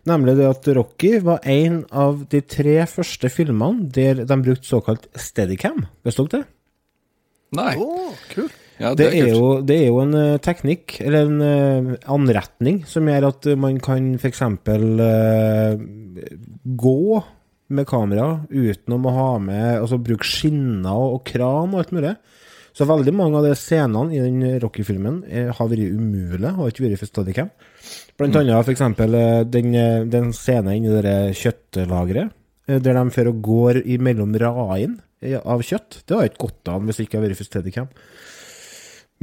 A: Nemlig det at Rocky var en av de tre første filmene der de brukte såkalt steadycam. Visste dere det?
C: Nei.
B: Oh, kult.
C: Ja,
A: Det er, jo, det er jo en eh, teknikk, eller en eh, anretning, som gjør at man kan f.eks. Uh, gå med kamera uten å ha med Altså bruke skinner og kran og alt mulig. Så veldig mange av de scenene i den Rocky-filmen eh, har vært umulige, har ikke vært for Steadicam. Blant annet f.eks. Den, eh, den scenen inni det kjøttlageret, eh, der de og går imellom raene eh, av kjøtt. Det har ikke gått an hvis det ikke hadde vært for Steadicam.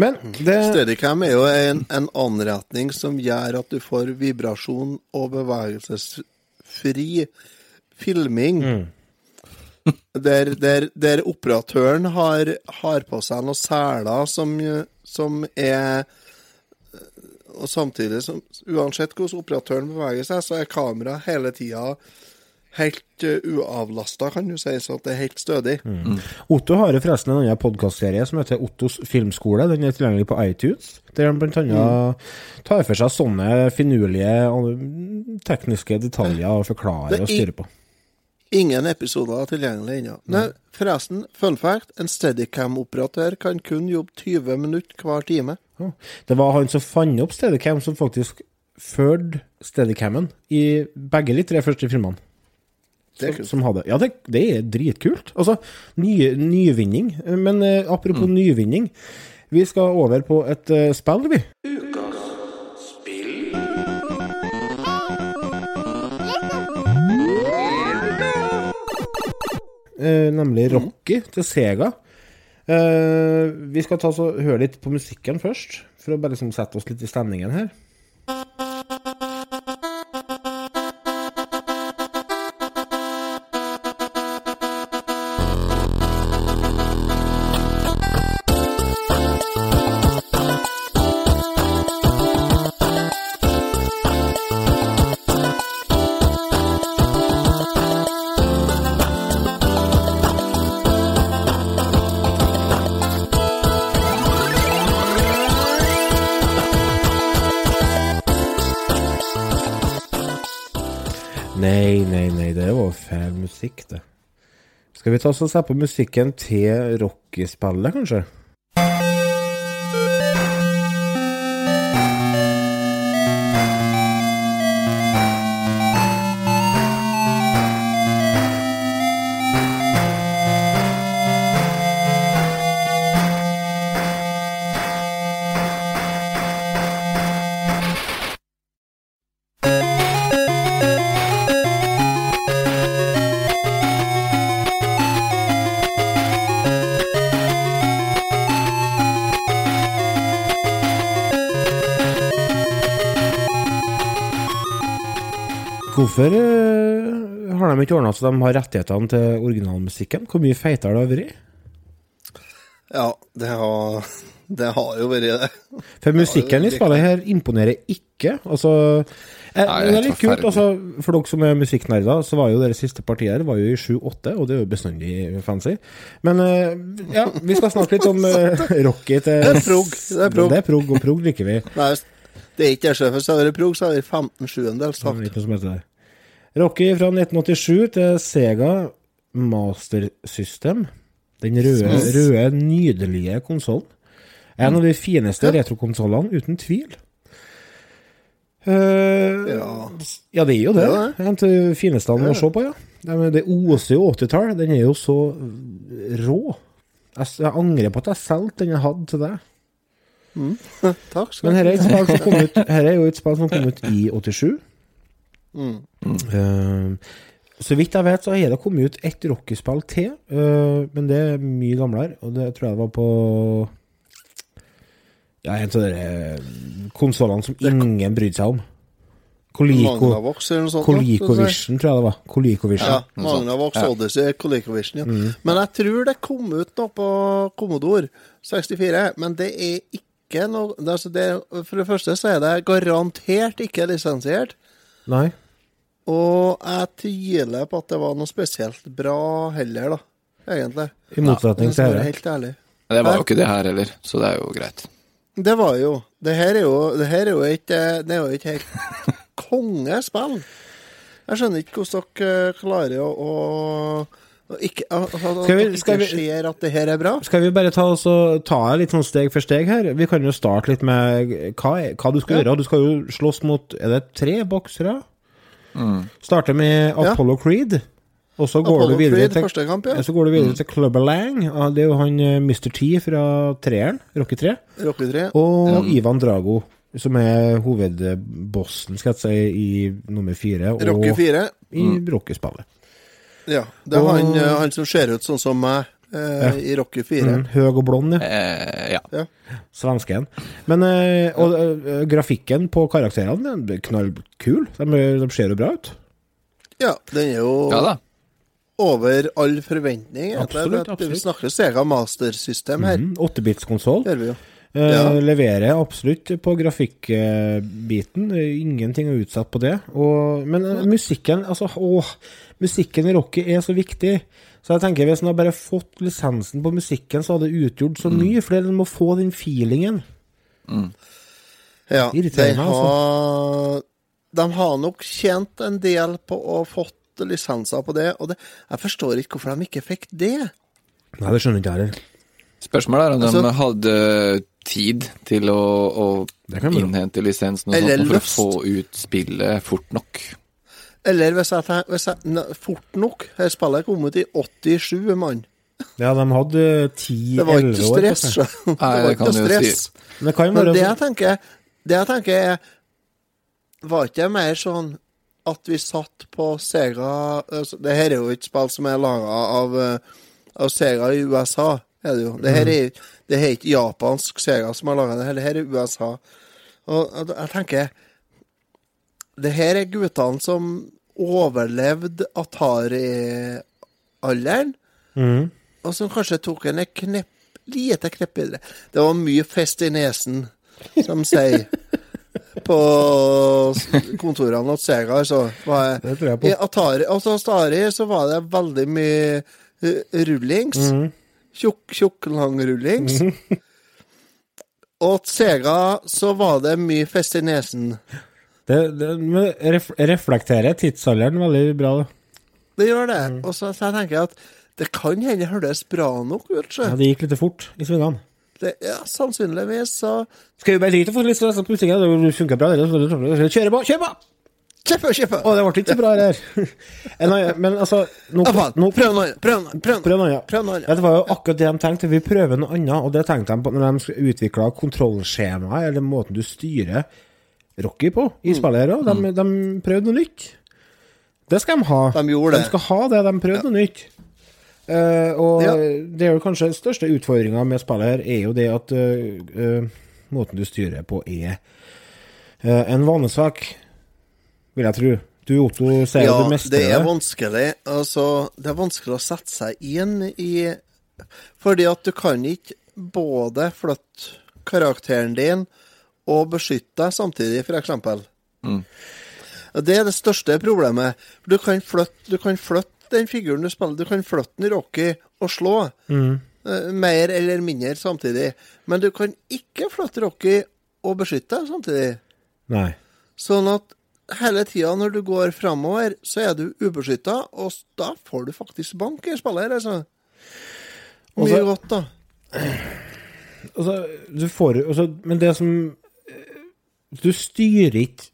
A: Men det
B: Steadicam er jo en, en anretning som gjør at du får vibrasjon og bevegelsesfri filming. Der, der, der operatøren har, har på seg noen seler som, som er Og samtidig som Uansett hvordan operatøren beveger seg, så er kameraet hele tida helt uh, uavlasta, kan du si, så det er helt stødig.
A: Otto har forresten en annen podkastserie som heter Ottos filmskole. Den er tilgjengelig på iTunes. Der han blant annet tar for seg sånne finurlige tekniske detaljer og forklarer og
B: er-
A: styrer på.
B: Ingen episoder er tilgjengelig ennå. Nei, forresten, fun fact, en Steadicam-operatør kan kun jobbe 20 minutter hver time.
A: Det var han som fant opp Steadicam, som faktisk førte Steadicamen i begge de tre første filmene.
B: Det
A: Som, som hadde, ja, det, det er dritkult. Altså, ny, nyvinning. Men eh, apropos nyvinning. Vi skal over på et uh, spill, vi. Eh, nemlig Rocky til Sega. Eh, vi skal ta så høre litt på musikken først, for å bare liksom sette oss litt i stemningen her. Musikk, det. Skal vi ta oss og se på musikken til rockespillet, kanskje? Hvorfor eh, har de ikke ordna så de har rettighetene til originalmusikken? Hvor mye feitere det har vært?
B: Ja, det har, det har jo vært det.
A: For musikken i spillet her imponerer ikke. Altså, eh,
C: Nei,
A: det er
C: er
A: litt kult. Altså, for dere som er musikknerder, så var jo det siste partiet her var jo i 7-8, og det er jo bestandig fancy. Men eh, ja, vi skal snakke litt om [LAUGHS] eh, Rocky til
B: Det er prog, det er prog.
A: Det er prog, og prog liker vi.
B: Nei, det er ikke det, sjef. Hvis det hadde vært prog, så hadde det vært 15 sjuendels
A: Det
B: takt.
A: det. Rocky fra 1987 til Sega Master System. Den røde, røde nydelige konsollen. En av de fineste retrokonsollene, uten tvil. Uh,
B: Ja.
A: ja, det er jo det.
B: Ja,
A: En av de fineste han må se på, ja. Det, det oser jo 80-tall. Den er jo så rå. Jeg, jeg angrer på at jeg solgte den jeg hadde til deg. [LAUGHS]
B: Takk skal
A: Men her er, et spill som kom ut, her er jo et spill som kom ut i [LAUGHS] 87. Eh, så vidt jeg vet, så har det kommet ut ett Rocky-spill til, uh, men det er mye gamlere, og det tror jeg var på Ja, en av de konsollene som ingen brydde seg om. Coleco,
B: da.
A: ColecoVision, tror jeg det var. ColecoVision.
B: Ja, Magnavox Odyssey, ColecoVision, ja. Men jeg tror det kom ut noe på Commodore 64, men det er ikke noe det, er altså det, For det første så er det garantert ikke lisensiert.
A: Nei.
B: Og jeg tviler på at det var noe spesielt bra heller, da. Egentlig.
A: I motsetning
B: jeg
A: til dette.
B: Helt ærlig.
C: Det var jo ikke det her heller, så det er jo greit.
B: Det var jo Det her er jo, det her er jo eh, Det er jo ikke helt [LAUGHS] kongespill. Jeg skjønner ikke hvordan dere klarer å, å, å ikke, at, at
A: Skal vi-
B: ikke skjer at det her er bra.
A: Skal vi bare ta, oss og ta litt sånn steg for steg her? Vi kan jo starte litt med hva, hva du skal
B: Ja.
A: gjøre. Du skal jo slåss mot Er det tre boksere? Starte med
B: Ja.
A: Apollo Creed. Og så går
B: Apollo
A: du videre
B: Creed,
A: til
B: kamp, ja.
A: Så går du videre til Clubber Lang. Det er jo han eh, Mr. T fra treeren, Rocky 3.
B: Rocky 3.
A: Og Ivan Drago, som er hovedbossen, skal jeg si, i nummer fire. Og
B: Rocky 4.
A: i Rocky-spillet.
B: Ja. Det er
A: Og-
B: han, eh, han som ser ut sånn som meg eh,
A: Ja.
B: i Rocky 4.
A: Mm, høg og blond, ja.
C: Eh, ja.
B: Ja.
A: Svensken. Men eh, og, eh, grafikken på karakterene er knallkul. De, de ser jo bra ut.
B: ja, den er jo
C: Ja da.
B: over all forventning.
A: Absolutt,
B: Absolutt, Vi snakker Sega Master System her.
A: Mm, 8-bits-konsoll. Eh,
B: Ja.
A: Leverer absolutt på grafikkbiten. Ingenting er utsatt på det. Og, men eh, musikken altså, åh, musikken i Rocky er så viktig. Så jeg tenker Hvis en hadde bare fått lisensen på musikken, så hadde det utgjort så mye. For en må få den feelingen.
B: Ja, de
A: Irriterer meg, altså.
B: har, de har nok tjent en del på å ha fått lisenser på det, og det, jeg forstår ikke hvorfor de ikke fikk det.
A: Nei, det skjønner ikke jeg heller.
C: Spørsmålet er om de
B: Altså-
C: hadde tid til å, å innhente lisensen og
B: Eller
C: sånt for
B: lyst.
C: å få ut spillet fort nok.
B: Eller hvis jeg, hvis jeg ne, Fort nok. Her spillet kom kommet i 87, mann.
A: Ja, de hadde
B: Det var ikke
A: 10-11 år.
B: stress.
A: seg.
B: Det var ikke stress.
C: si.
A: Men det kan jo
B: Men det jeg tenker, det jeg tenker er Var ikke det mer sånn at vi satt på Sega altså, Det her er jo et spill som er laga av, eh, av Sega i USA, er det jo. Det her er, det er ikke japansk Sega som har laga det her, det her er USA. Og jeg tenker Det her er guttene som overlevde Atari-alderen,
A: mm.
B: og som kanskje tok en knepp, lite knepp videre. Det var mye fest i nesen, som sier. [LAUGHS] På kontorene hos Sega, så var
A: Det tror jeg.
B: I Atari, altså Atari så var det veldig mye eh, rullings.
A: Mhm.
B: Tjukk, tjukk, lang rullings. Og Sega så var det mye fest i nesen.
A: Det, det ref, reflekterer tidsalderen veldig bra. da.
B: Det gjør det.
A: Mm.
B: Og så, så jeg tenker jeg at det kan hende høres bra nok ut.
A: Ja, det gikk litt fort i svingene.
B: Det- Ja, sannsynligvis så
A: Skal vi bare drite og få litt stress på musikken? Det funker bra. det. Kjøre på! Kjør på!
B: Kjøp, kjøp!
A: Å, det ble ikke så bra, det her. [LAUGHS] Men altså nå,
B: Ja,
A: nå,
B: Prøv noe annet. Prøv noe
A: annet. Det var jo akkurat det de tenkte. Vi prøver noe annet, og det tenkte de på når de utvikla kontrollskjemaet, eller måten du styrer Rocky på
B: Mm.
A: i spillet her òg. De, de prøvde noe nytt. Det skal de ha.
B: De gjorde det.
A: De skal ha det. De prøvde noe nytt. Uh, og
B: Ja.
A: det er jo kanskje den største utfordringa med spillet her, er jo det at uh, uh, måten du styrer på, er eh, en vanesak, vil jeg tro. Du, Otto, ser
B: Ja,
A: det meste. mestrer
B: det er vanskelig. Altså, det er vanskelig å sette seg inn i Fordi at du kan ikke både flytte karakteren din og beskytte deg samtidig, eksempel.
C: Mm.
B: Det er det største problemet. Du kan flytte, du kan flytte den figuren du spiller, du kan flytte den Rocky og slå.
A: Mm.
B: eh, Mer eller mindre samtidig. Men du kan ikke flytte Rocky og beskytte deg samtidig.
A: Nei.
B: Sånn at hele tida når du går framover, så er du ubeskytta, og da får du faktisk bank i spillet her, altså. Mye
A: Også,
B: godt, da. [CLEARS THROAT]
A: Altså, du får altså, Men det som eh, Du styrer ikke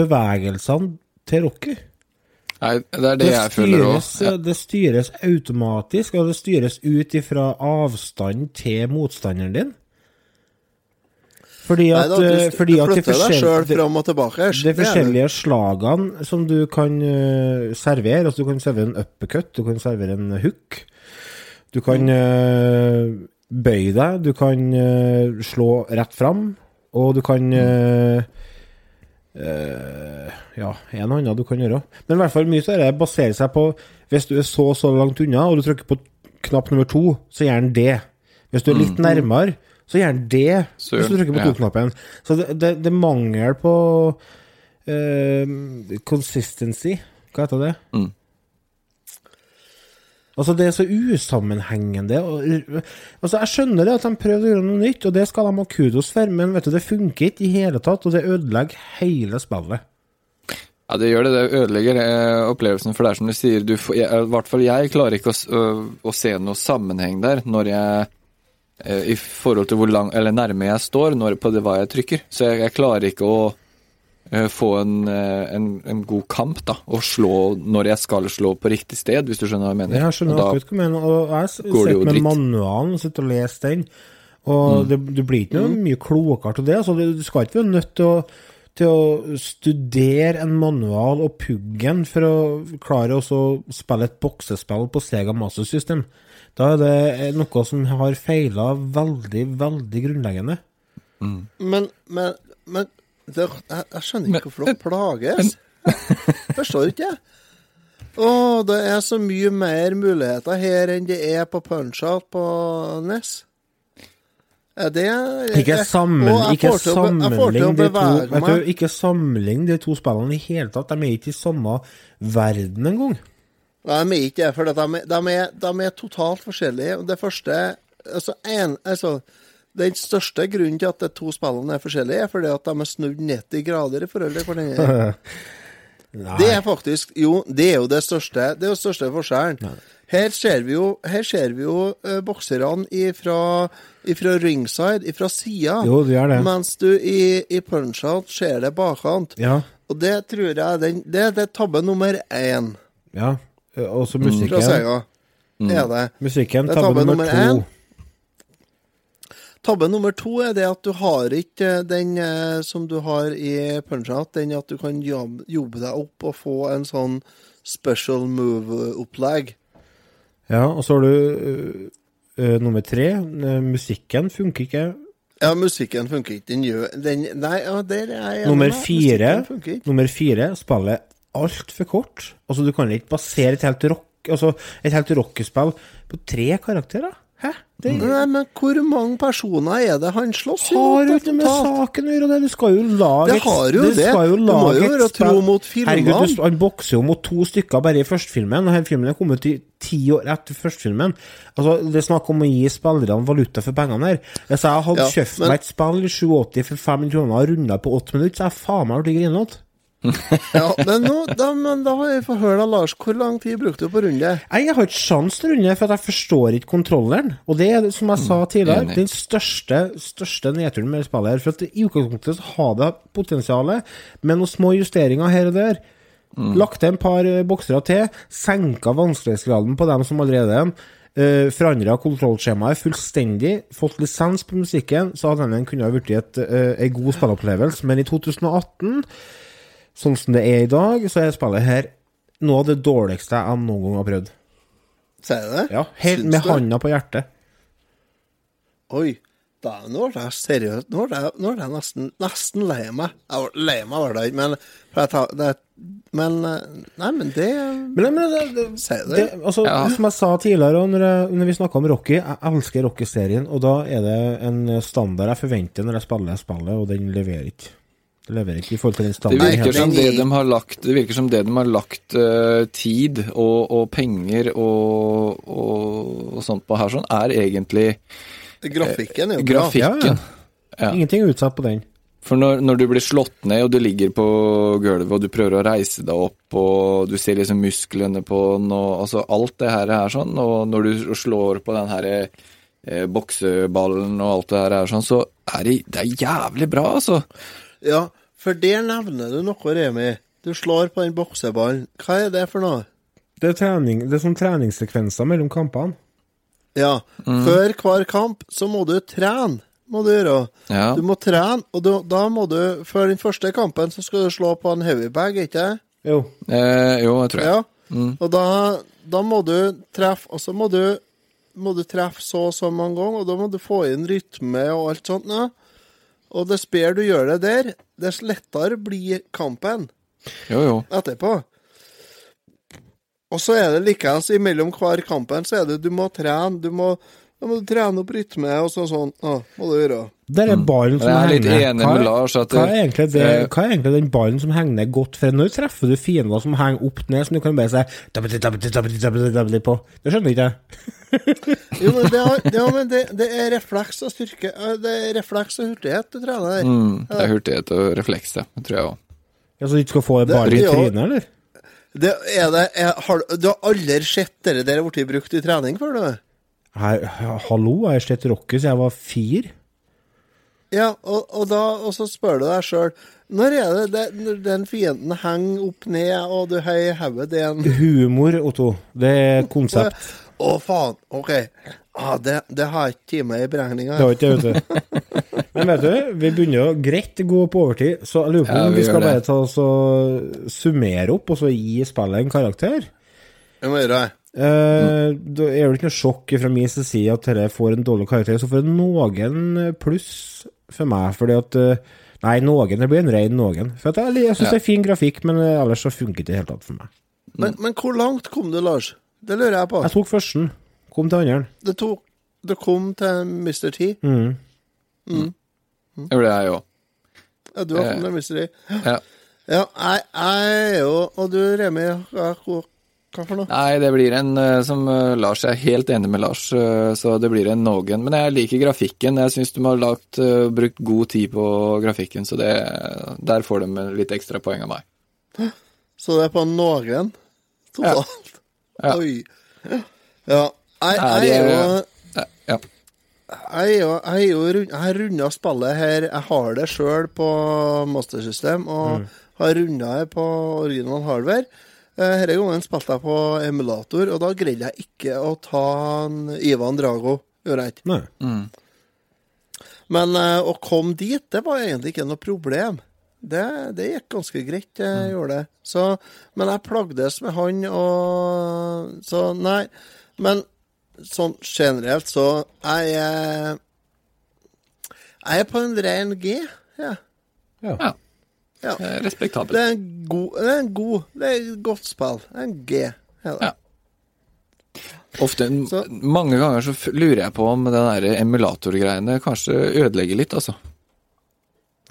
A: bevegelsene til Rocky.
C: Nei, det er det, jeg føler òg.
A: Ja. det styres automatisk, og det styres ut ifra avstand til motstanderen din. Fordi
B: Nei da, du,
A: eh, fordi
B: du
A: at de forskjellige- de forskjellige slagene som du kan eh, servere Altså, du kan servere en uppercut, du kan servere en hook. Du kan eh, bøye deg, du kan slå rett fram, og du kan eh, Uh, Ja, en og annen du kan gjøre. Men i hvert fall mye av det baserer seg på Hvis du er så så langt unna, og du trykker på knapp nummer to, så gjør den det. Hvis du er litt nærmere, så gjerne det.
C: Sur.
A: hvis du trykker på to-knappen. Så det, det, det mangel på uh, Consistency. Hva heter det?
C: Mm.
A: Altså, det er så usammenhengende. Og, altså, jeg skjønner det at de prøvde å gjøre noe nytt, og det skal de ha kudos for, men vet du, det funker ikke i hele tatt, og det ødelegger hele spillet.
C: Ja, det gjør det. Det ødelegger eh, opplevelsen, for det er som du sier, du får, jeg, i hvert fall jeg klarer ikke å, å, å se noe sammenheng der når jeg I forhold til hvor lang, eller nærme jeg står når, på det hva jeg trykker. Så jeg, jeg klarer ikke å eh, få en, eh, en, en god kamp, da, og slå når jeg skal slå på riktig sted, hvis du skjønner hva jeg mener.
A: Jeg skjønner akkurat hva du mener, og jeg sett med manualen og sitter og leser den, og det, du blir ikke noe mye klokere til det. Altså, du du skal ikke være nødt til å, til å studere en manual og puggen for å klare å spille et boksespill på Sega Master System. Da er det noe som har feila veldig, veldig grunnleggende.
B: Men, men, men det, jeg, jeg skjønner ikke hvorfor dere plages. [LAUGHS] Forstår ikke jeg. Å, det er så mye mer muligheter her enn det er på Punch-Out på NES. Er det
A: Ikke,
B: jeg-
A: sammen, ikke sammenlign de to Ikke sammenlign de to spillene i hele tatt. De er ikke i samme verden engang.
B: Nei, de er ikke det, for de de, de er totalt forskjellige. Det første altså, en, altså, Den største grunnen til at de to spillene er forskjellige, er fordi at de er snudd 90 grader i forhold til hverandre. [LAUGHS] Det er faktisk Jo, det er jo det største Det er jo største forskjellen. Her ser vi jo, ser vi jo uh, bokserne ifra, ifra ringside, ifra sida.
A: Jo, det er det.
B: Mens du i, i punch-out ser det bakkant.
A: Ja.
B: Og det tror jeg er den, det er tabbe nummer én
A: Ja. Også
B: så
A: musikken.
B: Mm. Er det.
A: Musikken,
B: Det er
A: tabbe nummer to.
B: én. Tabbe nummer to er det at du har ikke den eh, som du har i punch-out, den at du kan jobbe, deg opp og få en sånn special move-opplegg.
A: Ja, og så har du uh, nummer tre. musikken funker ikke.
B: Ja, musikken funker ikke. Den gjør den, Nei, ja, der er jeg
A: Nummer fire, nummer fire spillet altfor kort. Altså, du kan ikke basere et helt rock Altså, et helt rockespill på tre karakterer. Hæ? Det
B: Nei, men hvor mange personer er det han slåss
A: har jo ikke med saken å gjøre. Det. Du skal jo lage
B: Det har jo
A: du
B: det.
A: Jo
B: Du må jo være tro mot filmene.
A: Herregud, han bokser jo mot to stykker bare i førstefilmen. Denne filmen er kommet i ti år etter førstefilmen. Altså, det er snakk om å gi spillerne valuta for pengene her. Hvis jeg hadde
B: Ja,
A: kjøpt
B: men-
A: meg et spill i 87 for 500 kroner og runda på 8 minutter, så er jeg faen meg blitt grinete. [LAUGHS]
B: Ja, men, nå, da, men da har jeg fått høre Lars. Hvor lang tid brukte du på runde?
A: Nei, Jeg har ikke sjans til runde, for at jeg forstår ikke kontrolleren. Og det er, som jeg sa tidligere,
C: mm,
A: den største, største nedturen med spillet her. For at i utgangspunktet så har det potensialet, med noen små justeringer her og der. Lagt til en par eh, boksere til, senka vanskelighetsgraden på dem som allerede er. Uh, Forandra kontrollskjemaet fullstendig, fått lisens på musikken, så hadde den kunne ha blitt et, eh, en god spillopplevelse. Men i 2018, sånn som det er i dag, så er spillet her noe av det dårligste jeg noen gang har prøvd.
B: Sier du det?
A: Ja, helt
B: Syns
A: med handa på hjertet.
B: Oi. Da, nå ble jeg seriøst Nå ble jeg, nå ble jeg nesten, nesten lei meg. Jeg var lei meg, var det ikke, men for jeg tar, det, Men eh, Nei, men det
A: Men, men det, det,
B: Sier du
A: det,
B: det?
A: altså,
C: Ja.
A: Som jeg sa tidligere, når, jeg, når vi snakka om Rocky Jeg elsker Rocky-serien, og da er det en standard jeg forventer når jeg spiller spillet, og den leverer ikke. Det leverer ikke i forhold til den
C: Det
A: standarden.
C: virker som det de har lagt, det virker som det de har lagt uh, tid og, og penger og, og, og sånt på her, sånn, er egentlig
B: Grafikken er jo bra.
C: ja. Ja.
A: Ingenting er utsatt på den.
C: For når, når du blir slått ned, og du ligger på gulvet, og du prøver å reise deg opp, og du ser liksom musklene på den, og altså alt det her er sånn, og når du slår på den her eh, bokseballen og alt det her er sånn, så er det, det er jævlig bra, altså.
B: Ja, for der nevner du noe, Remi. Du slår på den bokseballen. Hva er det for noe?
A: Det er, trening, det er sånn treningssekvenser mellom kampene.
B: Ja, før hver kamp så må du trene, må du gjøre.
C: Ja.
B: Du må trene, og du, da må du Før den første kampen så skal du slå på en heavybag, ikke
A: Jo.
C: Eh, jo, jeg tror jeg.
B: Ja. Og da, da må du treffe Og så må du, må du treffe så og så mange ganger, og da må du få inn rytme og alt sånt. Ja. Og dess bedre du gjør det der, dess lettere blir kampen
C: Jo, jo.
B: etterpå. Og så er det likeens imellom hver kampen, så er det du må trene, du må Da må du trene opp rytme og sånn, sånn. Ja, må du gjøre.
A: Det er ballen som
C: Mm. Er litt
A: henger
C: enig
A: hva,
C: med Lars at
A: hva, er egentlig det,
C: eh,
A: hva er egentlig den ballen som henger ned godt? For når treffer du fiender som henger opp ned, som du kan bare si på? Det skjønner ikke jeg.
B: Jo, men det, har, [LAUGHS] ja, men det, det er refleks og styrke Det er refleks og hurtighet du trener der.
C: Mm, det er hurtighet og refleks, det. Tror jeg òg.
A: Ja, så du ikke skal få ballen i trynet, eller?
B: Det er det er, har, Du har aldri sett det der blitt brukt i trening før, du?
A: Her, hallo, jeg har sett Rocky siden jeg var fire.
B: Ja, og, og, da, og så spør du deg sjøl Når er det, det når den fienden henger opp ned, og du heier hodet det en
A: Humor, Otto. Det er et konsept.
B: Å, faen. OK. Ah, det, det har ikke time i beregninga.
A: Det har ikke det, vet du. Men vet du, vi begynner jo greit å gå på overtid, så jeg lurer på
C: Ja,
A: om
C: vi
A: vi skal bare ta oss og summere opp, og så gi spillet en karakter.
B: Vi må gjøre det.
A: Eh, Det er det ikke noe sjokk fra min side at dette får en dårlig karakter. Så får det noen pluss for meg, fordi at eh, Nei, noen. Det blir en ren noen. For at jeg, jeg syns
C: Ja.
A: det er fin grafikk, men eh, ellers så funker det i det hele tatt for meg.
B: Men, men hvor langt kom du, Lars? Det lurer jeg på.
A: Jeg tok førsten. Kom til andre.
B: Det tok Du kom til Mr. T.
A: Mm.
C: Det gjorde jeg òg.
B: Ja, du har kommet til Mr. T.
C: Ja.
B: Ja, jeg, jeg er jo Og du, Remi, hva, hva for noe?
C: Nei, det blir en eh, som eh, Lars Jeg er helt enig med Lars, eh, så det blir en noen. Men jeg liker grafikken. Jeg syns de har lagt, brukt god tid på grafikken, så det, der får de litt ekstra poeng av meg.
B: Så det er på noen totalt?
C: Ja.
B: Oi. Ja. Jeg, er jo
C: Ja.
B: Jeg er jo, jeg runda spillet her Jeg har det sjøl på mastersystem, og har runda det på original hardware. Eh, Denne gangen spilte jeg på emulator, og da greide jeg ikke å ta en Ivan Drago. Gjorde jeg ikke.
A: Nei.
C: Mm.
B: Men eh, å komme dit, det var egentlig ikke noe problem. Det, det gikk ganske greit, jeg gjorde det. Så, men jeg plagdes med han, og Så nei. Men sånn generelt, så jeg er Jeg er på en ren G, ja.
A: Ja.
C: Ja.
B: Ja.
C: Respektabelt.
B: Det er en god Det er en god Det er et godt spill. Det er en G. Ja.
C: Ja. Ofte, Mange ganger så lurer jeg på om den der emulatorgreiene kanskje ødelegger litt, altså.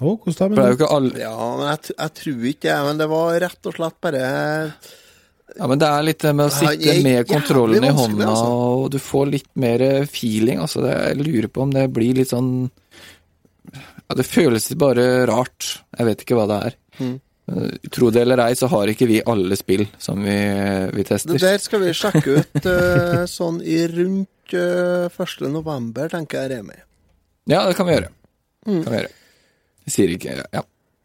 A: Oh, hvordan da?
C: Det er jo ikke alle
B: ja, men jeg, jeg tror ikke det. Men det var rett og slett bare
C: Ja, men det er litt med å sitte med kontrollen i hånda,
B: altså.
C: og du får litt mer feeling. Altså, jeg lurer på om det blir litt sånn Ja, det føles bare rart. Jeg vet ikke hva det er.
B: Mm.
C: Eh, Tro det eller ei, så har ikke vi alle spill som vi, vi tester.
B: Det der skal vi sjekke ut eh, sånn i rundt eh, 1. november, tenker jeg, Remi.
C: Ja, det kan vi gjøre.
B: Mm.
C: Kan vi gjøre. Jeg sier ikke Ja.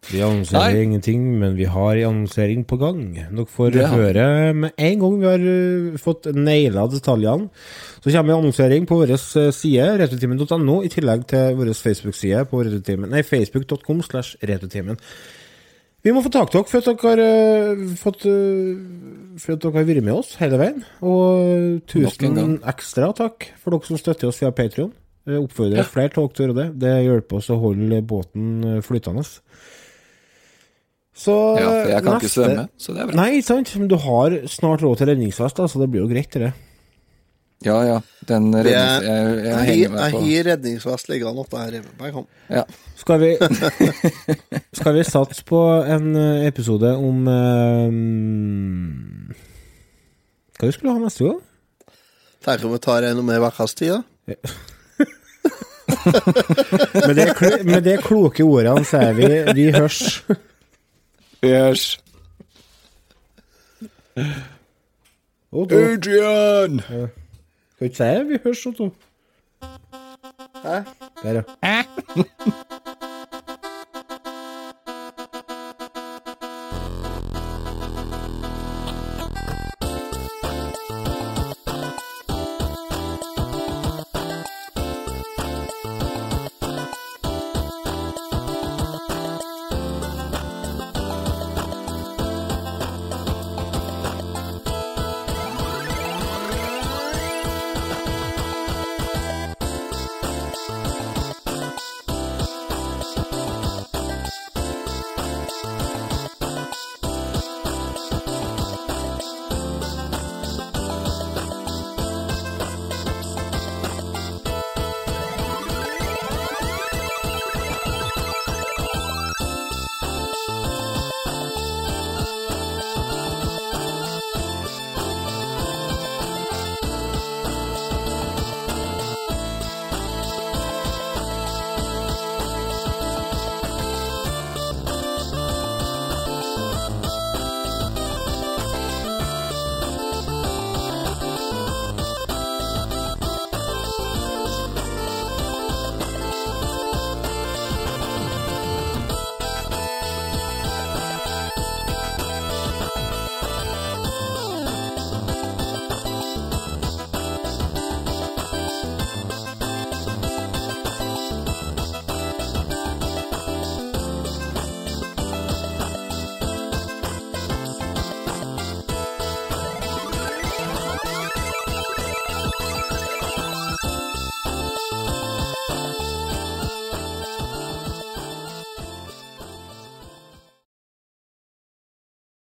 A: Vi annonserer
C: Nei.
A: ingenting, men vi har en annonsering på gang. Dere får
C: Det har
A: høre med en gang vi har uh, fått naila detaljene. Så kommer en annonsering på vår eh, side, retrotimen.no, i tillegg til vår Facebook-side på retrotimen, nei, facebook.com slash retrotimen. Vi må få tak i dere for at dere har eh, fått eh, For at dere har vært med oss hele veien. Og tusen ekstra takk for dere som støtter oss via Patreon. Jeg oppfordrer
C: Ja.
A: flere til å gjøre det. Det hjelper oss å holde båten eh, flytende. Så
C: Ja, for jeg kan ikke svømme, så det er bra.
A: Nei, ikke sant? Men du har snart råd til redningsvest, så det blir jo greit, det.
C: Ja, ja. Den rednings... Jeg, jeg
B: Jeg
C: henger meg
B: har
C: på.
B: redningsvest liggende oppe her. hjemme.
C: Ja.
A: Skal vi [LAUGHS] Skal vi satse på en eh, episode om eh, Hva vi skulle ha neste gang?
B: Tenk om vi tar en om ei ukes tid, da. [LAUGHS]
A: Med det, med det kloke ordene sier vi vi hørs.
C: Vi hørs.
A: Otto.
C: Adrian!
A: Ja. Skal vi ikke si vi hørs, Otto?
B: Hæ?
A: Der, [LAUGHS] ja.